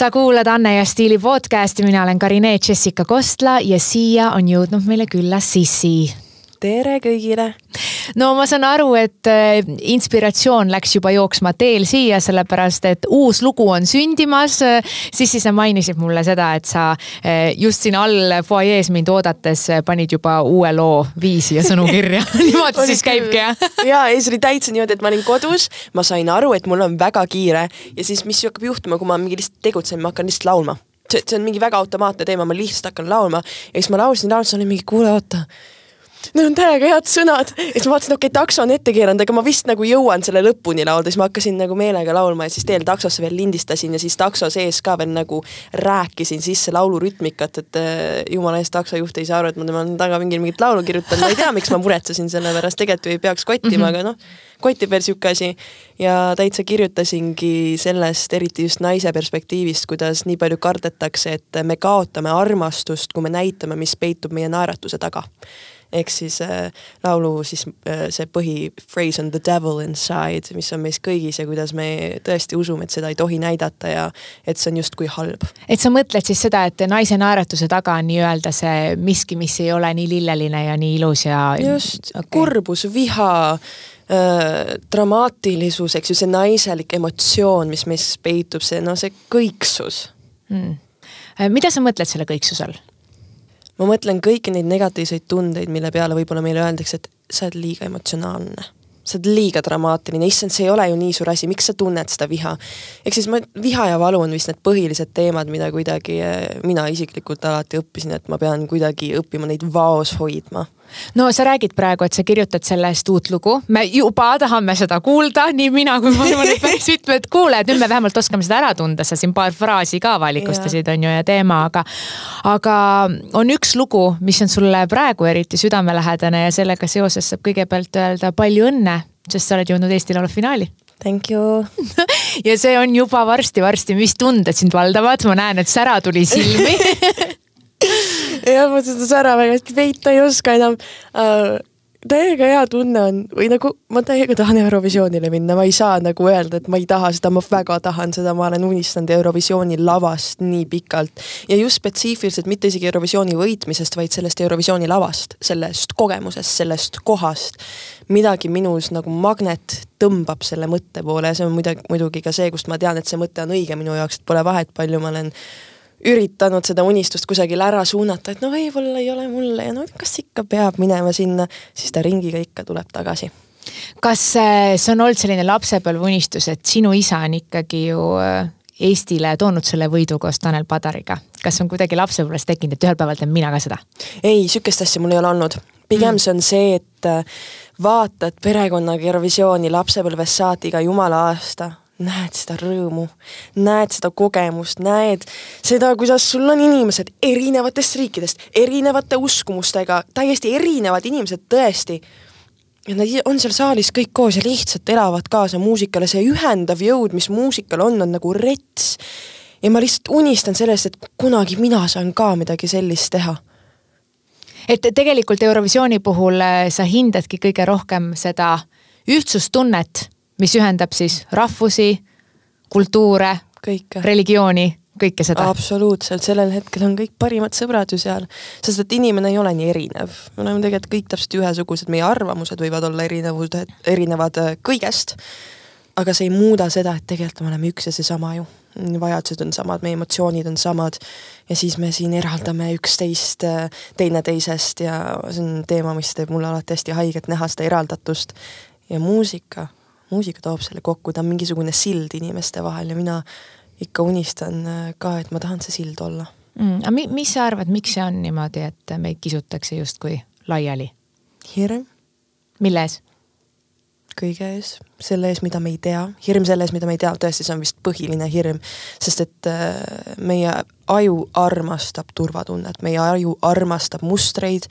sa kuulad Anne ja Stiili podcasti, mina olen Karine Jessica Kostla ja siia on jõudnud meile külla Sissi. Tere kõigile! No ma saan aru, et äh, inspiratsioon läks juba jooksma teel siia, sellepärast et uus lugu on sündimas. Sissi, sa mainisid mulle seda, et sa äh, just siin all fuajees mind oodates panid juba uue loo viisi ja sõnu kirja. Niimoodi siis käibki jah? ja, ei see oli täitsa niimoodi, et ma olin kodus, ma sain aru, et mul on väga kiire ja siis, mis hakkab juhtuma, kui ma mingi lihtsalt tegutsen, ma hakkan lihtsalt laulma. See, see on mingi väga automaatne teema, ma lihtsalt hakkan laulma. Ja siis ma laulsin, laulsin, olin mingi kuule, oota need on täiega head sõnad. ja siis ma vaatasin, okei okay,, takso on ette keeranud, aga ma vist nagu jõuan selle lõpuni laulda, siis ma hakkasin nagu meelega laulma ja siis teel taksosse veel lindistasin ja siis takso sees ka veel nagu rääkisin sisse laulurütmikat, et äh, jumala eest taksojuht ei saa aru, et ma tema taga mingi mingit laulu kirjutan, ma ei tea, miks ma muretsesin selle pärast, tegelikult ju ei peaks kottima mm, -hmm. aga noh, kottib veel sihuke asi. ja täitsa kirjutasingi sellest, eriti just naise perspektiivist, kuidas nii palju kardetakse, et me kaotame armastust, kui me näitame, mis peitub meie naeratuse taga ehk siis äh, laulu siis äh, see põhiphrase on the devil inside, mis on meis kõigis ja kuidas me tõesti usume, et seda ei tohi näidata ja et see on justkui halb. et sa mõtled siis seda, et naise naeratuse taga on nii-öelda see miski, mis ei ole nii lilleline ja nii ilus ja. just okay., kurbus, viha äh, dramaatilisus, eks ju, see naiselik emotsioon, mis meis peitub, see noh, see kõiksus. Äh, mida sa mõtled selle kõiksuse all? Ma mõtlen kõiki neid negatiivseid tundeid, mille peale võib-olla meile öeldakse, et sa oled liiga emotsionaalne. sa oled liiga dramaatiline, issand, see ei ole ju nii suur asi, miks sa tunned seda viha. ehk siis ma, viha ja valu on vist need põhilised teemad, mida kuidagi eh, mina isiklikult alati õppisin, et ma pean kuidagi õppima neid vaos hoidma no sa räägid praegu, et sa kirjutad sellest uut lugu, me juba tahame seda kuulda, nii mina kui ma arvan, et päris mitmed kuulajad, nüüd me vähemalt oskame seda ära tunda, sa siin paar fraasi ka avalikustasid, on ju, ja teema, aga. aga on üks lugu, mis on sulle praegu eriti südamelähedane ja sellega seoses saab kõigepealt öelda palju õnne, sest sa oled jõudnud Eesti Laulu finaali. Thank you. Ja see on juba varsti-varsti, mis tunded sind valdavad, ma näen, et sära tuli silmi jah, ma seda sära väga hästi peita ei oska enam. Uh, täiega hea tunne on. Või nagu ma täiega tahan Eurovisioonile minna, ma ei saa nagu öelda, et ma ei taha seda, ma väga tahan seda, ma olen unistanud Eurovisiooni lavast nii pikalt. ja just spetsiifiliselt mitte isegi Eurovisiooni võitmisest, vaid sellest Eurovisiooni lavast, sellest kogemusest, sellest kohast. midagi minus nagu magnet tõmbab selle mõtte poole. Ja see on muidugi, muidugi ka see, kust ma tean, et see mõte on õige minu jaoks, et pole vahet, palju ma olen üritanud seda unistust kusagile ära suunata, et no võib-olla ei ole mulle ja no kas ikka peab minema sinna, siis ta ringiga ikka tuleb tagasi. kas äh, see on olnud selline lapsepõlveunistus, et sinu isa on ikkagi ju äh, Eestile toonud selle võidu koos Tanel Padariga, kas on kuidagi lapsepõlves tekkinud, et ühel päeval teen mina ka seda? ei, sihukest asja mul ei ole olnud, pigem mm. see on see, et äh, vaatad perekonnaga Eurovisiooni lapsepõlvest saati iga jumala aasta näed seda rõõmu, näed seda kogemust, näed seda, kuidas sul on inimesed erinevatest riikidest, erinevate uskumustega, täiesti erinevad inimesed tõesti. ja nad on seal saalis kõik koos ja lihtsalt elavad kaasa muusikale, see ühendav jõud, mis muusikal on, on nagu rets. ja ma lihtsalt unistan sellest, et kunagi mina saan ka midagi sellist teha et tegelikult Eurovisiooni puhul äh, sa hindadki kõige rohkem seda ühtsustunnet mis ühendab siis rahvusi, kultuure, religiooni, kõike seda. absoluutselt, sellel hetkel on kõik parimad sõbrad ju seal, sest et inimene ei ole nii erinev. me oleme tegelikult kõik täpselt ühesugused, meie arvamused võivad olla erinevused, erinevad äh, kõigest. aga see ei muuda seda, et tegelikult me oleme üks ja seesama ju. vajadused on samad, meie emotsioonid on samad ja siis me siin eraldame üksteist äh, teineteisest ja see on teema, mis teeb mulle alati hästi haiget näha seda eraldatust. ja muusika muusika toob selle kokku, ta on mingisugune sild inimeste vahel ja mina ikka unistan äh, ka, et ma tahan see sild olla mm,. aga mi, mis sa arvad, miks see on niimoodi, et meid kisutakse justkui laiali? hirm. mille ees? kõige ees, selle ees, mida me ei tea, hirm selle ees, mida me ei tea, tõesti, see on vist põhiline hirm, sest et äh, meie aju armastab turvatunnet, meie aju armastab mustreid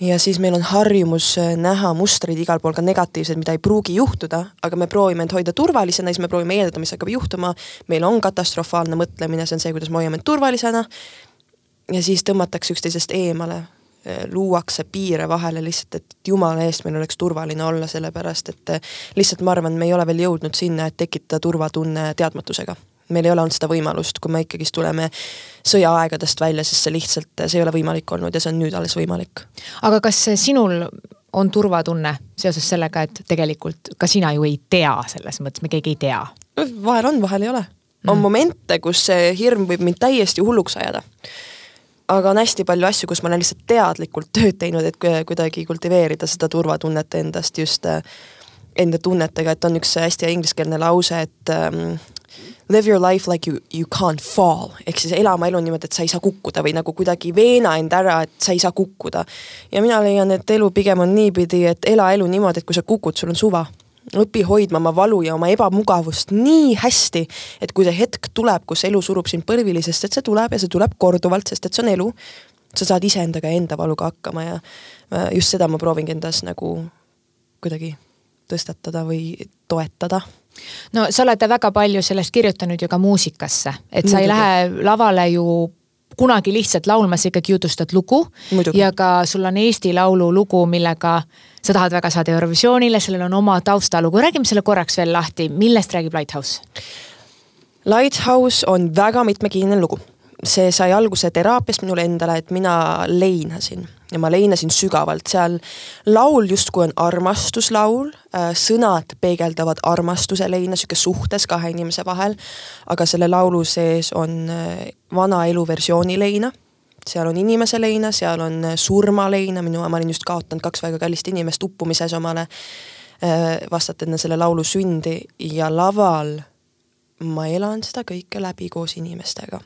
ja siis meil on harjumus äh, näha mustreid igal pool ka negatiivseid, mida ei pruugi juhtuda, aga me proovime end hoida turvalisena, siis me proovime eeldada, mis hakkab juhtuma. meil on katastrofaalne mõtlemine, see on see, kuidas me hoiame end turvalisena. ja siis tõmmatakse üksteisest eemale, äh, luuakse piire vahele lihtsalt, et jumala eest meil oleks turvaline olla, sellepärast et äh, lihtsalt ma arvan, me ei ole veel jõudnud sinna, et tekitada turvatunne teadmatusega meil ei ole olnud seda võimalust, kui me ikkagist tuleme sõjaaegadest välja, siis see lihtsalt, see ei ole võimalik olnud ja see on nüüd alles võimalik. aga kas sinul on turvatunne seoses sellega, et tegelikult ka sina ju ei tea selles mõttes, me keegi ei tea? vahel on, vahel ei ole. on mm. momente, kus see hirm võib mind täiesti hulluks ajada. aga on hästi palju asju, kus ma olen lihtsalt teadlikult tööd teinud, et kuidagi kultiveerida seda turvatunnet endast just äh, enda tunnetega, et on üks hästi ingliskeelne lause, et um, live your life like you, you can't fall, ehk siis ela oma elu niimoodi, et sa ei saa kukkuda või nagu kuidagi veena end ära, et sa ei saa kukkuda. ja mina leian, et elu pigem on niipidi, et ela elu niimoodi, et kui sa kukud, sul on suva. Õpi hoidma oma valu ja oma ebamugavust nii hästi, et kui see hetk tuleb, kus elu surub sind põlvili, sest et see tuleb ja see tuleb korduvalt, sest et see on elu, sa saad iseendaga ja enda valuga hakkama ja just seda ma proovingi endas nagu kuidagi tõstatada või toetada no sa oled väga palju sellest kirjutanud ju ka muusikasse, et sa Muidugi. ei lähe lavale ju kunagi lihtsalt laulma, sa ikkagi jutustad lugu Muidugi. ja ka sul on Eesti Laulu lugu, millega sa tahad väga saada Eurovisioonile, sellel on oma taustalugu, räägime selle korraks veel lahti, millest räägib Lighthouse? Lighthouse on väga mitmekihiline lugu see sai alguse teraapiast minule endale, et mina leinasin. Ja ma leinasin sügavalt, seal laul justkui on armastuslaul, äh, sõnad peegeldavad armastuse leina, sihuke suhtes kahe inimese vahel, aga selle laulu sees on äh, vana elu versiooni leina, seal on inimese leina, seal on äh, surmaleina, minu, ma olin just kaotanud kaks väga kallist inimest uppumises omale, vastates enne selle laulu sündi. Ja laval ma elan seda kõike läbi koos inimestega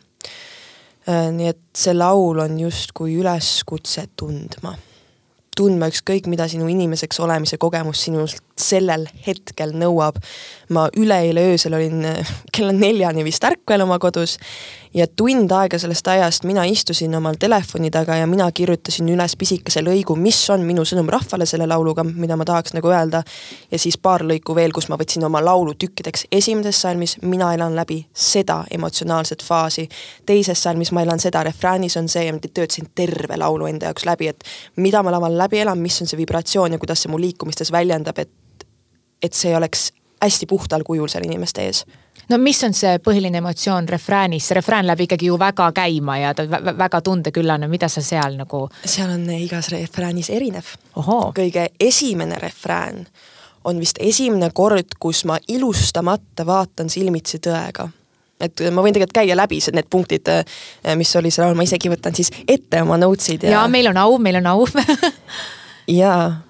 nii et see laul on justkui üleskutse tundma. tundma ükskõik, mida sinu inimeseks olemise kogemus sinust sellel hetkel nõuab. ma üleeile öösel olin kella neljani vist ärkvel oma kodus ja tund aega sellest ajast mina istusin omal telefoni taga ja mina kirjutasin üles pisikese lõigu, mis on minu sõnum rahvale selle lauluga, mida ma tahaks nagu öelda. ja siis paar lõiku veel, kus ma võtsin oma laulu tükkideks. esimeses salmis mina elan läbi seda emotsionaalset faasi. teises salmis ma elan seda, refräänis on see ja ma töötasin terve laulu enda jaoks läbi, et mida ma laval läbi elan, mis on see vibratsioon ja kuidas see mu liikumistes väljendab, et et see oleks hästi puhtal kujul seal inimeste ees no mis on see põhiline emotsioon refräänis, see refrään läheb ikkagi ju väga käima ja ta väga tundeküllane, mida sa seal nagu? seal on igas refräänis erinev. kõige esimene refrään on vist esimene kord, kus ma ilustamata vaatan silmitsi tõega. et ma võin tegelikult käia läbi need punktid, mis oli seal ma isegi võtan siis ette oma notes'id ja. ja meil on au, meil on au jaa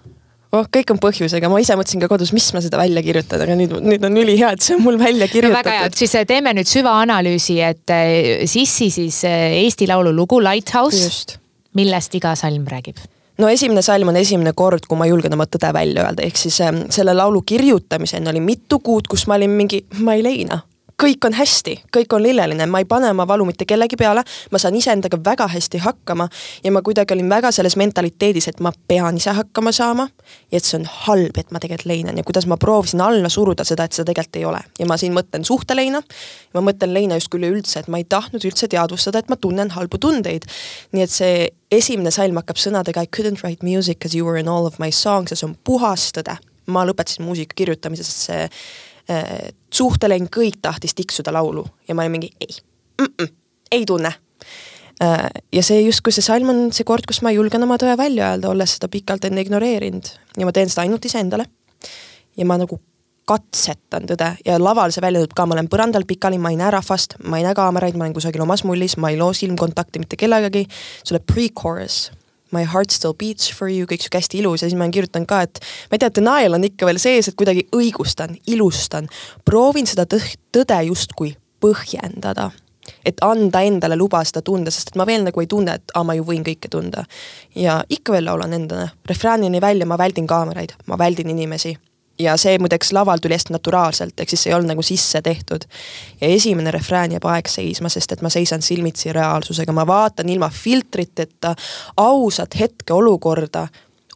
oh, kõik on põhjusega, ma ise mõtlesin ka kodus, mis ma seda välja kirjutan, aga nüüd, nüüd on ülihea, et see on mul välja kirjutatud no,. väga hea, siis eh, teeme nüüd süvaanalüüsi, et eh, Sissi siis eh, Eesti Laulu lugu Lighthouse, millest iga salm räägib? no esimene salm on esimene kord, kui ma julgen oma tõde välja öelda, ehk siis selle laulu kirjutamiseni oli mitu kuud, kus ma olin mingi, ma ei leina kõik on hästi, kõik on lilleline, ma ei pane oma valu mitte kellegi peale, ma saan iseendaga väga hästi hakkama ja ma kuidagi olin väga selles mentaliteedis, et ma pean ise hakkama saama ja et see on halb, et ma tegelikult leinan ja kuidas ma proovisin alla suruda seda, et seda tegelikult ei ole. ja ma siin mõtlen suhteleina, ma mõtlen leina justkui üleüldse, et ma ei tahtnud üldse teadvustada, et ma tunnen halbu tundeid. nii et see esimene salm hakkab sõnadega I couldn't write music as you were in all of my songs ja see on puhas tõde. ma lõpetasin muusika kirjutamise, sest see Äh, suhtelein kõik tahtis tiksuda laulu ja ma olin mingi ei mm, -mm, ei tunne. Äh, ja see justkui see salm on see kord, kus ma julgen oma tõe välja öelda, olles seda pikalt enne ignoreerinud ja ma teen seda ainult iseendale. ja ma nagu katsetan tõde ja laval see väljendub ka, ma olen põrandal pikali, ma ei näe rahvast, ma ei näe kaameraid, ma olen kusagil omas mullis, ma ei loo silmkontakti mitte kellegagi. see tuleb pre-chorus My heart still beats for you, kõik sihuke hästi ilus ja siis ma olen kirjutanud ka, et ma ei tea, denial on ikka veel sees, et kuidagi õigustan, ilustan, proovin seda tõde justkui põhjendada. Et anda endale luba seda tunda, sest et ma veel nagu ei tunne, et aa, ma ju võin kõike tunda. ja ikka veel laulan endale, refräänini välja ma väldin kaameraid, ma väldin inimesi ja see muideks laval tuli hästi naturaalselt, ehk siis see ei olnud nagu sisse tehtud. ja esimene refrään jääb aeg seisma, sest et ma seisan silmitsi reaalsusega, ma vaatan ilma filtriteta ausat hetkeolukorda,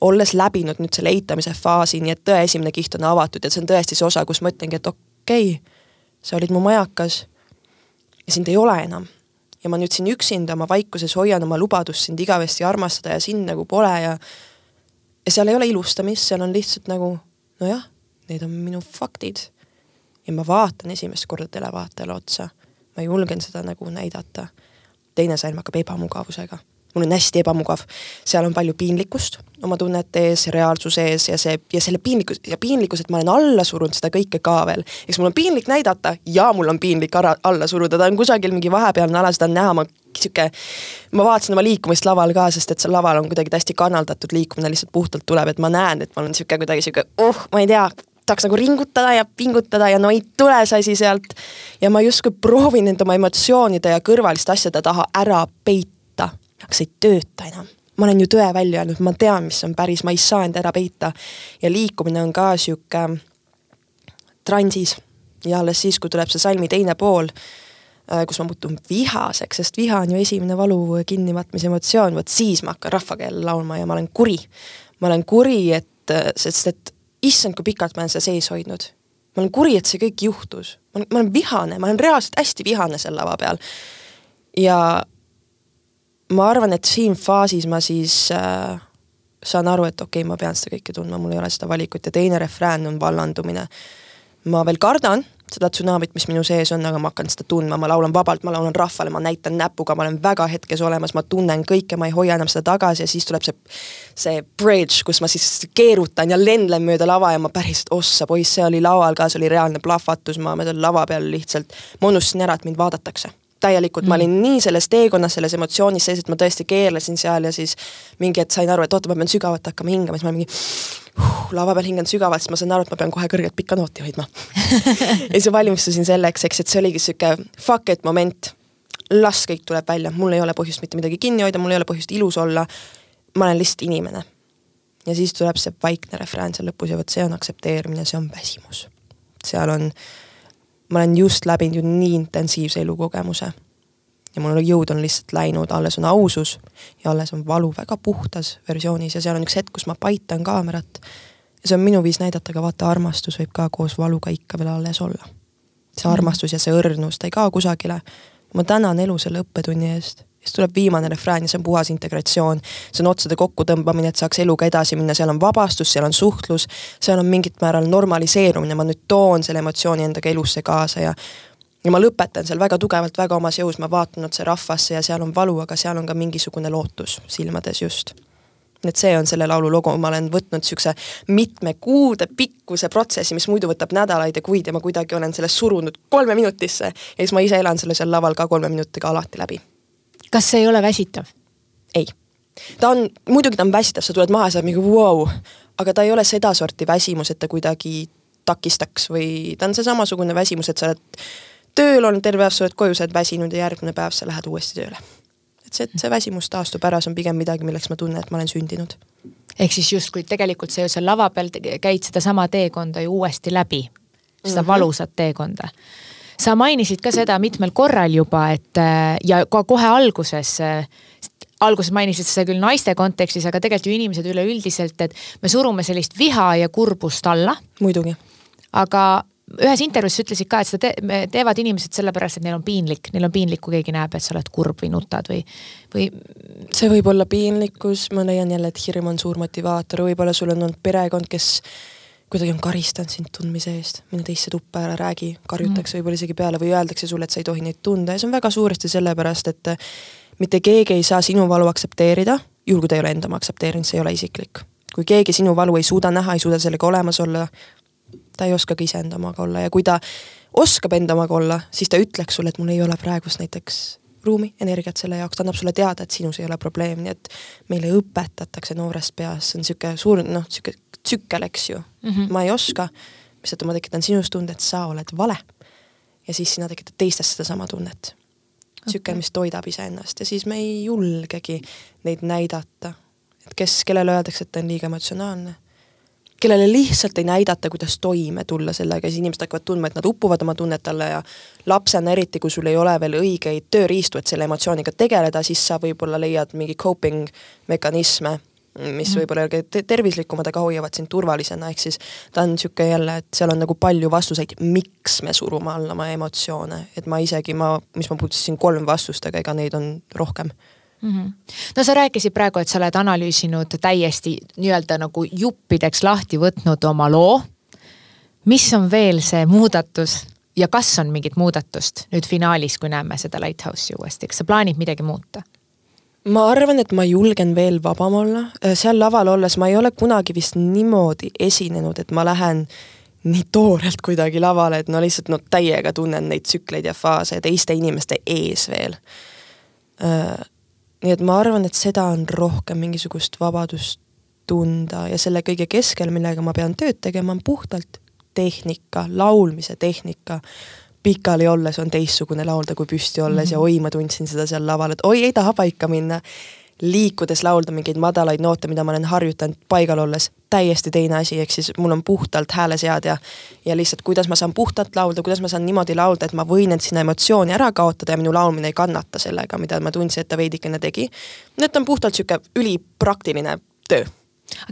olles läbinud nüüd selle eitamise faasi, nii et tõe esimene kiht on avatud ja see on tõesti see osa, kus ma ütlengi, et okei okay,, sa olid mu majakas ja sind ei ole enam. ja ma nüüd siin üksinda oma vaikuses hoian oma lubadust sind igavesti armastada ja sind nagu pole ja ja seal ei ole ilustamist, seal on lihtsalt nagu nojah need on minu faktid. ja ma vaatan esimest korda televaatajale otsa ma julgen seda nagu näidata. teine salm hakkab ebamugavusega mul on hästi ebamugav. seal on palju piinlikkust oma tunnete ees, reaalsuse ees ja see ja selle piinlikkus ja piinlikkus, et ma olen alla surunud seda kõike ka veel. eks mul on piinlik näidata ja mul on piinlik ära, alla suruda, ta on kusagil mingi vahepealne ala, seda on näha, ma sihuke, ma vaatasin oma liikumist laval ka, sest et seal laval on kuidagi hästi kanaldatud liikumine lihtsalt puhtalt tuleb, et ma näen, et ma olen sihuke kuidagi sihuke, oh, ma ei tea, tahaks nagu ringutada ja pingutada ja no ei tule see asi sealt. ja ma justkui proovin end oma emotsioonide ja kõrvaliste asjade taha ära peita aga see ei tööta enam. ma olen ju tõe välja öelnud, ma tean, mis on päris, ma ei saa end ära peita. ja liikumine on ka sihuke transis ja alles siis, kui tuleb see salmi teine pool, äh, kus ma muutun vihaseks, sest viha on ju esimene valu kinnimatmise emotsioon, vot siis ma hakkan rahvakeele laulma ja ma olen kuri. ma olen kuri, et, äh, sest et issand, kui pikalt ma olen seda sees hoidnud. ma olen kuri, et see kõik juhtus. ma olen, ma olen vihane, ma olen reaalselt hästi vihane seal lava peal. ja ma arvan, et siin faasis ma siis äh, saan aru, et okei okay,, ma pean seda kõike tundma, mul ei ole seda valikut ja teine refrään on vallandumine. ma veel kardan seda tsunamit, mis minu sees on, aga ma hakkan seda tundma, ma laulan vabalt, ma laulan rahvale, ma näitan näpuga, ma olen väga hetkes olemas, ma tunnen kõike, ma ei hoia enam seda tagasi ja siis tuleb see, see bridge, kus ma siis keerutan ja lendlen mööda lava ja ma päriselt, ossa poiss, see oli laual ka, see oli reaalne plahvatus, ma seal lava peal lihtsalt, ma unustasin ära, et mind vaadatakse täielikult mm., ma olin nii selles teekonnas, selles emotsioonis sees, et ma tõesti keerlesin seal ja siis mingi hetk sain aru, et oota, ma pean sügavalt hakkama hingama, siis ma mingi uh, lava peal hingan sügavalt, siis ma sain aru, et ma pean kohe kõrget pikka nooti hoidma ja siis valmistusin selleks, eks, et see oligi sihuke fuck it moment. las kõik tuleb välja, mul ei ole põhjust mitte midagi kinni hoida, mul ei ole põhjust ilus olla. ma olen lihtsalt inimene. ja siis tuleb see vaikne refrään seal lõpus ja vot see on aktsepteerimine, see on väsimus. seal on ma olen just läbinud ju nii intensiivse elukogemuse. ja mul jõud on lihtsalt läinud, alles on ausus ja alles on valu väga puhtas versioonis ja seal on üks hetk, kus ma paitan kaamerat. ja see on minu viis näidata ka vaata, armastus võib ka koos valuga ikka veel alles olla. see armastus ja see õrnus, ta ei kao kusagile. ma tänan elu selle õppetunni eest siis tuleb viimane refrään ja see on puhas integratsioon. see on otsade kokkutõmbamine, et saaks eluga edasi minna, seal on vabastus, seal on suhtlus, seal on mingit määral normaliseerumine, ma nüüd toon selle emotsiooni endaga elusse kaasa ja ja ma lõpetan seal väga tugevalt, väga omas jõus, ma vaatan otse rahvasse ja seal on valu, aga seal on ka mingisugune lootus silmades just. et see on selle laulu lugu, ma olen võtnud niisuguse mitme kuude pikkuse protsessi, mis muidu võtab nädalaid ja kuid ja ma kuidagi olen sellest surunud kolme minutisse ja siis ma ise elan selle seal laval ka kolme minutiga alati läbi kas see ei ole väsitav? ei. ta on, muidugi ta on väsitav, sa tuled maha ja sa oled mingi vau wow., aga ta ei ole sedasorti väsimus, et ta kuidagi takistaks või ta on see samasugune väsimus, et sa oled tööl olnud terve päev, sa oled koju, sa oled väsinud ja järgmine päev sa lähed uuesti tööle. et see, see väsimus taastub ära, see on pigem midagi, milleks ma tunnen, et ma olen sündinud. ehk siis justkui tegelikult sa ju seal lava peal käid sedasama teekonda ju uuesti läbi, seda mm -hmm. valusat teekonda sa mainisid ka seda mitmel korral juba, et äh, ja ka kohe alguses äh, alguses mainisid seda küll naiste kontekstis, aga tegelikult ju inimesed üleüldiselt, et me surume sellist viha ja kurbust alla. muidugi. aga ühes intervjuus sa ütlesid ka, et seda te teevad inimesed sellepärast, et neil on piinlik, neil on piinlik, kui keegi näeb, et sa oled kurb või nutad või, või. see võib olla piinlikkus, ma leian jälle, et hirm on suur motivaator, võib-olla sul on olnud perekond, kes kuidagi on karistanud sind tundmise eest, mine teisse tuppa, ära räägi, karjutakse mm. võib-olla isegi peale või öeldakse sulle, et sa ei tohi neid tunda. Ja see on väga suuresti sellepärast, et eh, mitte keegi ei saa sinu valu aktsepteerida, juhul kui ta ei ole enda oma aktsepteerinud, see ei ole isiklik. kui keegi sinu valu ei suuda näha, ei suuda sellega olemas olla, ta ei oska ka iseenda omaga olla. Ja kui ta oskab enda omaga olla, siis ta ütleks sulle, et mul ei ole praegust näiteks ruumi, energiat selle jaoks, ta annab sulle teada, et sinus ei ole probleemi, nii et meile õpetatakse noorest peast, see on niisugune suur noh, niisugune tsükkel, eks ju mm. -hmm. ma ei oska, mistõttu ma tekitan sinus tunde, et sa oled vale. ja siis sina tekitad teistes sedasama tunnet. tsükkel okay., mis toidab iseennast ja siis me ei julgegi neid näidata. et kes, kellele öeldakse, et ta on liiga emotsionaalne kellele lihtsalt ei näidata, kuidas toime tulla sellega, siis inimesed hakkavad tundma, et nad upuvad oma tunnete alla ja lapsena eriti, kui sul ei ole veel õigeid tööriistu, et selle emotsiooniga tegeleda, siis sa võib-olla leiad mingi coping mekanisme mis mm. võib-olla tervislikumad, aga hoiavad sind turvalisena, ehk siis ta on niisugune jälle, et seal on nagu palju vastuseid, miks me surume alla oma emotsioone, et ma isegi, ma, mis ma puudutasin kolm vastust, aga ega neid on rohkem mm. -hmm. no sa rääkisid praegu, et sa oled analüüsinud täiesti nii-öelda nagu juppideks lahti võtnud oma loo. mis on veel see muudatus, ja kas on mingit muudatust nüüd finaalis, kui näeme seda Lighthouse'i uuesti, kas sa plaanid midagi muuta? Ma arvan, et ma julgen veel vabam olla, seal laval olles ma ei ole kunagi vist niimoodi esinenud, et ma lähen nii toorelt kuidagi lavale, et no lihtsalt no täiega tunnen neid tsükleid ja faase teiste inimeste ees veel. nii et ma arvan, et seda on rohkem mingisugust vabadust tunda ja selle kõige keskel, millega ma pean tööd tegema, on puhtalt tehnika, laulmise tehnika. Pikali olles on teistsugune laulda kui püsti olles mm -hmm. ja oi, ma tundsin seda seal laval, et oi, ei taha paika minna liikudes laulda mingeid madalaid noote, mida ma olen harjutanud paigal olles, täiesti teine asi, ehk siis mul on puhtalt hääleseadja ja lihtsalt kuidas ma saan puhtalt laulda, kuidas ma saan niimoodi laulda, et ma võin end sinna emotsiooni ära kaotada ja minu laulmine ei kannata sellega, mida ma tundsin, et ta veidikene tegi. et on puhtalt sihuke ülipraktiline töö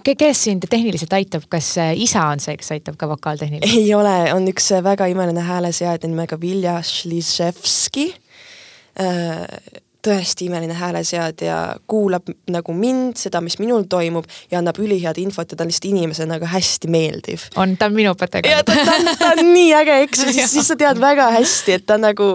kes sind tehniliselt aitab, kas äh, isa on see, kes aitab ka vokaaltehniliselt? ei ole, on üks äh, väga imeline hääleseadja nimega Vilja Šliževski äh, tõesti imeline hääleseadja, kuulab nagu mind, seda, mis minul toimub ja annab ülihead infot ja ta on lihtsalt inimesena nagu hästi meeldiv. on, ta on minu õpetaja ka. ta, on nii äge, eks ju, siis sa tead väga hästi, et ta nagu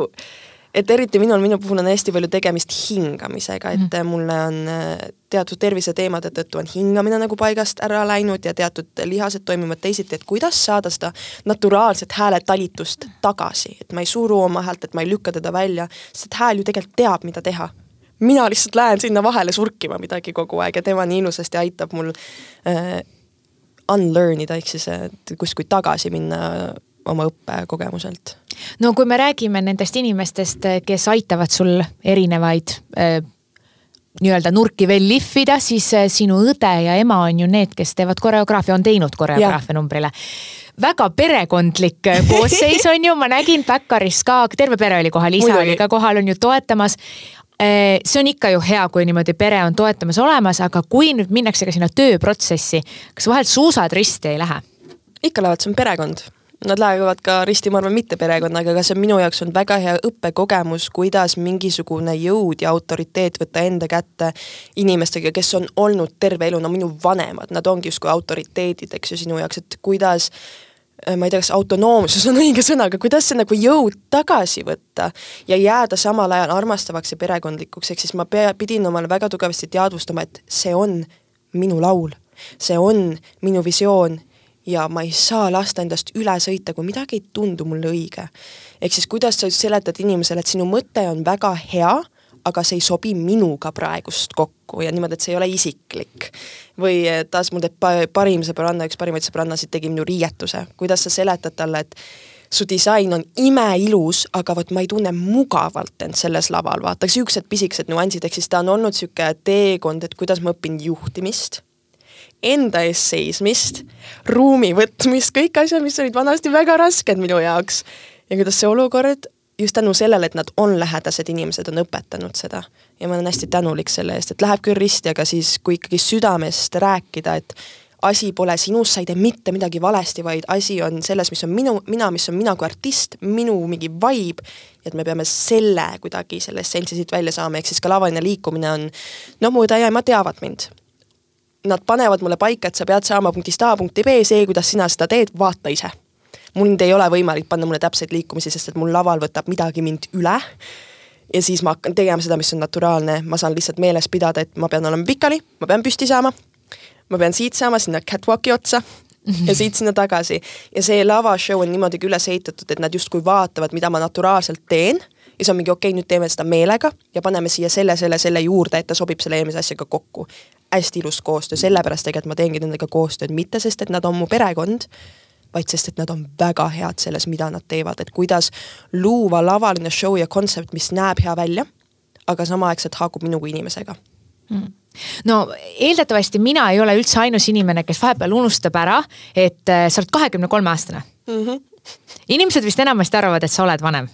et eriti minul, minu puhul on hästi palju tegemist hingamisega, et mm. mulle on äh, teatud terviseteemade tõttu on hingamine nagu paigast ära läinud ja teatud lihased toimivad teisiti, et kuidas saada seda naturaalset hääletalitust tagasi, et ma ei suru oma häält, et ma ei lükka teda välja, sest hääl ju tegelikult teab, mida teha. mina lihtsalt lähen sinna vahele surkima midagi kogu aeg ja tema nii ilusasti aitab mul äh, unlearn ida ehk siis kuskilt tagasi minna oma õppekogemuselt. no kui me räägime nendest inimestest, kes aitavad sul erinevaid äh, nii-öelda nurki veel lihvida, siis äh, sinu õde ja ema on ju need, kes teevad koreograafia, on teinud koreograafia numbrile. Väga perekondlik äh, koosseis on ju, ma nägin Baccaris ka, terve pere oli kohal, isa oli ka kohal, on ju toetamas. See on ikka ju hea, kui niimoodi pere on toetamas olemas, aga kui nüüd minnakse ka sinna tööprotsessi, kas vahel suusad risti ei lähe? ikka lähevad, see on perekond Nad lähevad ka risti, ma arvan, mitte perekonnaga, aga see on minu jaoks on väga hea õppekogemus, kuidas mingisugune jõud ja autoriteet võtta enda kätte inimestega, kes on olnud terve elu, no minu vanemad, nad ongi justkui autoriteedid, eks ju, sinu jaoks, et kuidas äh, ma ei tea, kas autonoomsus on õige sõna, aga kuidas see nagu jõud tagasi võtta ja jääda samal ajal armastavaks ja perekondlikuks, ehk siis ma pea, pidin omale väga tugevasti teadvustama, et see on minu laul, see on minu visioon ja ma ei saa lasta endast üle sõita, kui midagi ei tundu mulle õige. ehk siis kuidas sa seletad inimesele, et sinu mõte on väga hea, aga see ei sobi minuga praegust kokku ja niimoodi, et see ei ole isiklik. või eh, taas mul teeb parim sõbranna, üks parimaid sõbrannasid tegi minu riietuse, kuidas sa seletad talle, et su disain on imeilus, aga vot ma ei tunne mugavalt end selles laval, vaata, siuksed pisikesed nüansid, ehk siis ta on olnud sihuke teekond, et kuidas ma õpin juhtimist enda eest seismist, ruumi võtmist, kõik asjad, mis olid vanasti väga rasked minu jaoks. ja kuidas see olukord just tänu sellele, et nad on lähedased inimesed, on õpetanud seda. ja ma olen hästi tänulik selle eest, et läheb küll risti, aga siis, kui ikkagi südamest rääkida, et asi pole sinus, sa ei tee mitte midagi valesti, vaid asi on selles, mis on minu, mina, mis on mina kui artist, minu mingi vibe, et me peame selle kuidagi selle essentsi siit välja saama, ehk siis ka lavaline liikumine on, no mu ema teavad mind nad panevad mulle paika, et sa pead saama punktist A punkti B, see, kuidas sina seda teed, vaata ise. nüüd ei ole võimalik panna mulle täpseid liikumisi, sest et mul laval võtab midagi mind üle. ja siis ma hakkan tegema seda, mis on naturaalne, ma saan lihtsalt meeles pidada, et ma pean olema pikali, ma pean püsti saama. ma pean siit saama sinna catwalk'i otsa ja siit sinna tagasi. ja see lavashow on niimoodi üles ehitatud, et nad justkui vaatavad, mida ma naturaalselt teen ja siis on mingi okei okay,, nüüd teeme seda meelega ja paneme siia selle, selle, selle juurde, et ta sobib selle eelmise asjaga kokku hästi ilus koostöö, sellepärast tegelikult ma teengi nendega koostööd, mitte sest, et nad on mu perekond, vaid sest, et nad on väga head selles, mida nad teevad, et kuidas luua lavaline show ja kontsept, mis näeb hea välja, aga samaaegselt haakub minu kui inimesega. Mm. No eeldatavasti mina ei ole üldse ainus inimene, kes vahepeal unustab ära, et äh, sa oled kahekümne kolme aastane. Mm. -hmm inimesed vist enamasti arvavad, et sa oled vanem.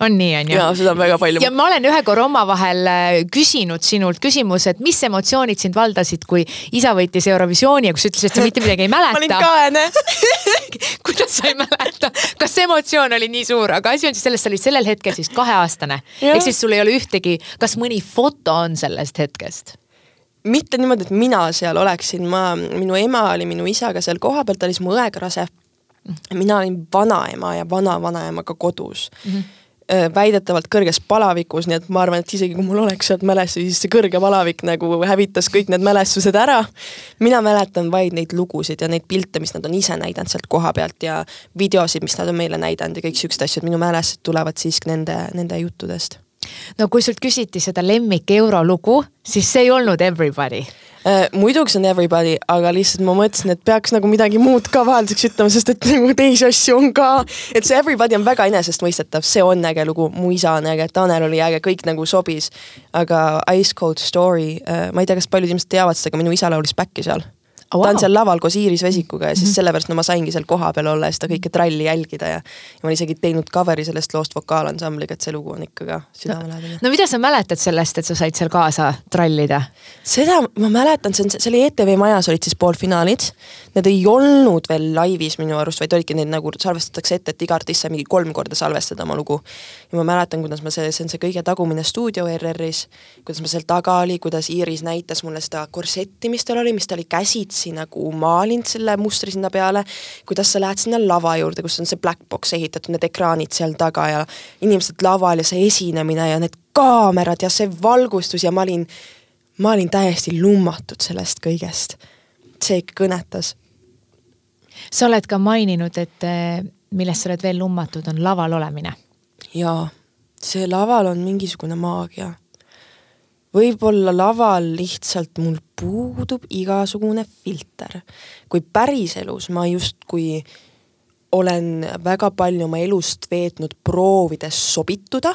on nii, on ju? jaa, seda on väga palju. ja ma olen ühe korra omavahel äh, küsinud sinult küsimuse, et mis emotsioonid sind valdasid, kui isa võitis Eurovisiooni ja kui sa ütlesid, et sa mitte midagi ei mäleta. ma olin kaene kuidas sa ei mäleta, kas see emotsioon oli nii suur, aga asi on siis selles, sa olid sellel hetkel siis kaheaastane. ehk siis sul ei ole ühtegi, kas mõni foto on sellest hetkest? mitte niimoodi, et mina seal oleksin, ma, minu ema oli minu isaga seal kohapeal, ta oli siis mu õega rase mina olin vanaema ja vanavanaemaga kodus mm. -hmm väidetavalt kõrges palavikus, nii et ma arvan, et isegi kui mul oleks sealt mälestusi, siis see kõrge palavik nagu hävitas kõik need mälestused ära. mina mäletan vaid neid lugusid ja neid pilte, mis nad on ise näidanud sealt koha pealt ja videosid, mis nad on meile näidanud ja kõik siuksed asjad, minu mälestused tulevad siiski nende, nende juttudest no kui sult küsiti seda lemmik eurolugu, siis see ei olnud Everybody. Muidugi see on Everybody, aga lihtsalt ma mõtlesin, et peaks nagu midagi muud ka vahelduseks ütlema, sest et nagu teisi asju on ka. et see Everybody on väga enesestmõistetav, see on äge lugu, mu isa on äge, Tanel oli äge, kõik nagu sobis. aga Ice Cold Story äh,, ma ei tea, kas paljud inimesed teavad seda, aga minu isa laulis back'i seal oh,. Ta on seal laval koos Iiris Vesikuga ja siis -hmm. sellepärast no ma saingi seal kohapeal olla ja seda kõike tralli jälgida ja. ja ma olen isegi teinud cover'i sellest loost vokaalansamble'iga, et see lugu on ikka ka südamelähedane. no mida sa mäletad sellest, et sa said seal kaasa trallida? seda ma mäletan, see on, see oli ETV Majas olid siis poolfinaalid. Need ei olnud veel laivis minu arust, vaid olidki neid nagu salvestatakse ette, et iga artist sai mingi kolm korda salvestada oma lugu. ja ma mäletan, kuidas ma see, see on see kõige tagumine stuudio ERR-is, kuidas ma seal taga oli, kuidas Iiris näitas mulle seda korsetti, mis tal oli, mis ta oli käsitsi edasi nagu maalinud selle mustri sinna peale, kuidas sa lähed sinna lava juurde, kus on see black box ehitatud, need ekraanid seal taga ja inimesed laval ja see esinemine ja need kaamerad ja see valgustus ja ma olin, ma olin täiesti lummatud sellest kõigest. see ikka kõnetas. sa oled ka maininud, et eh, millest sa oled veel lummatud, on laval olemine. jaa, see laval on mingisugune maagia võib-olla laval lihtsalt mul puudub igasugune filter. kui päriselus ma justkui olen väga palju oma elust veetnud proovides sobituda,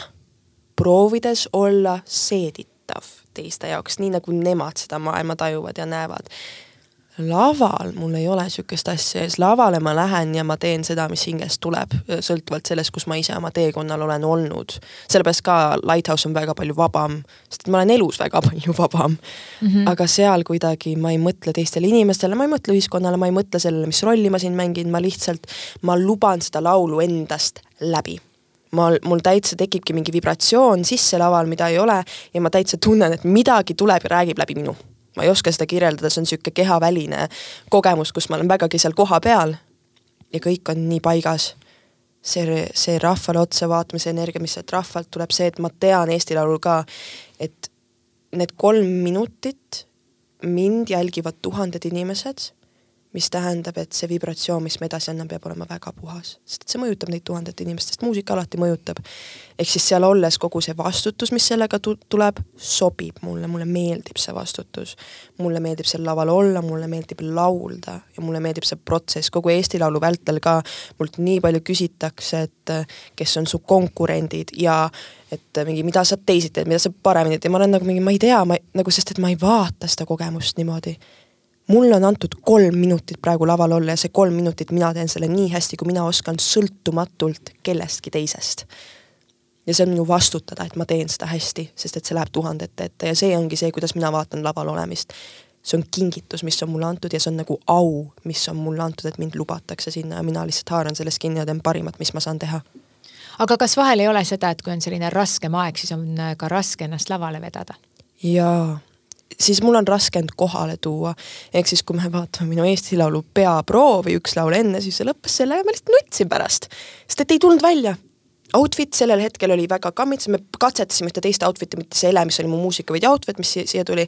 proovides olla seeditav teiste jaoks, nii nagu nemad seda maailma tajuvad ja näevad laval mul ei ole niisugust asja ees, lavale ma lähen ja ma teen seda, mis hingest tuleb, sõltuvalt sellest, kus ma ise oma teekonnal olen olnud. sellepärast ka Lighthouse on väga palju vabam, sest ma olen elus väga palju vabam mm. -hmm. aga seal kuidagi ma ei mõtle teistele inimestele, ma ei mõtle ühiskonnale, ma ei mõtle sellele, mis rolli ma siin mängin, ma lihtsalt, ma luban seda laulu endast läbi ma, mul täitsa tekibki mingi vibratsioon sisse laval, mida ei ole ja ma täitsa tunnen, et midagi tuleb ja räägib läbi minu ma ei oska seda kirjeldada, see on niisugune kehaväline kogemus, kus ma olen vägagi seal kohapeal ja kõik on nii paigas. see, see rahvale otsa vaatamise energia, mis sealt rahvalt tuleb, see, et ma tean Eesti Laulul ka, et need kolm minutit mind jälgivad tuhanded inimesed mis tähendab, et see vibratsioon, mis me edasi anname, peab olema väga puhas, sest et see mõjutab neid tuhandet inimest, sest muusika alati mõjutab. ehk siis seal olles kogu see vastutus, mis sellega tuleb, sobib mulle, mulle meeldib see vastutus. mulle meeldib seal laval olla, mulle meeldib laulda ja mulle meeldib see protsess, kogu Eesti Laulu vältel ka mult nii palju küsitakse, et kes on su konkurendid ja et mingi, mida sa teisiti teed, mida sa paremini teed ja ma olen nagu mingi, ma ei tea, ma nagu, sest et ma ei vaata seda kogemust niimoodi mulle on antud kolm minutit praegu laval olla ja see kolm minutit mina teen selle nii hästi, kui mina oskan, sõltumatult kellestki teisest. ja see on minu vastutada, et ma teen seda hästi, sest et see läheb tuhandete ette ja see ongi see, kuidas mina vaatan laval olemist. see on kingitus, mis on mulle antud ja see on nagu au, mis on mulle antud, et mind lubatakse sinna ja mina lihtsalt haaran sellest kinni ja teen parimat, mis ma saan teha aga kas vahel ei ole seda, et kui on selline raskem aeg, siis on ka raske ennast lavale vedada? jaa siis mul on raske end kohale tuua. ehk siis, kui me vaatame minu Eesti Laulu peaproovi üks laul enne, siis see lõppes sellega, ma lihtsalt nutsin pärast, sest et ei tulnud välja. Outfit sellel hetkel oli väga kammits, me katsetasime ühte teist outfit'i, mitte see Ele, mis oli mu muusika, vaid outfit, mis siia tuli.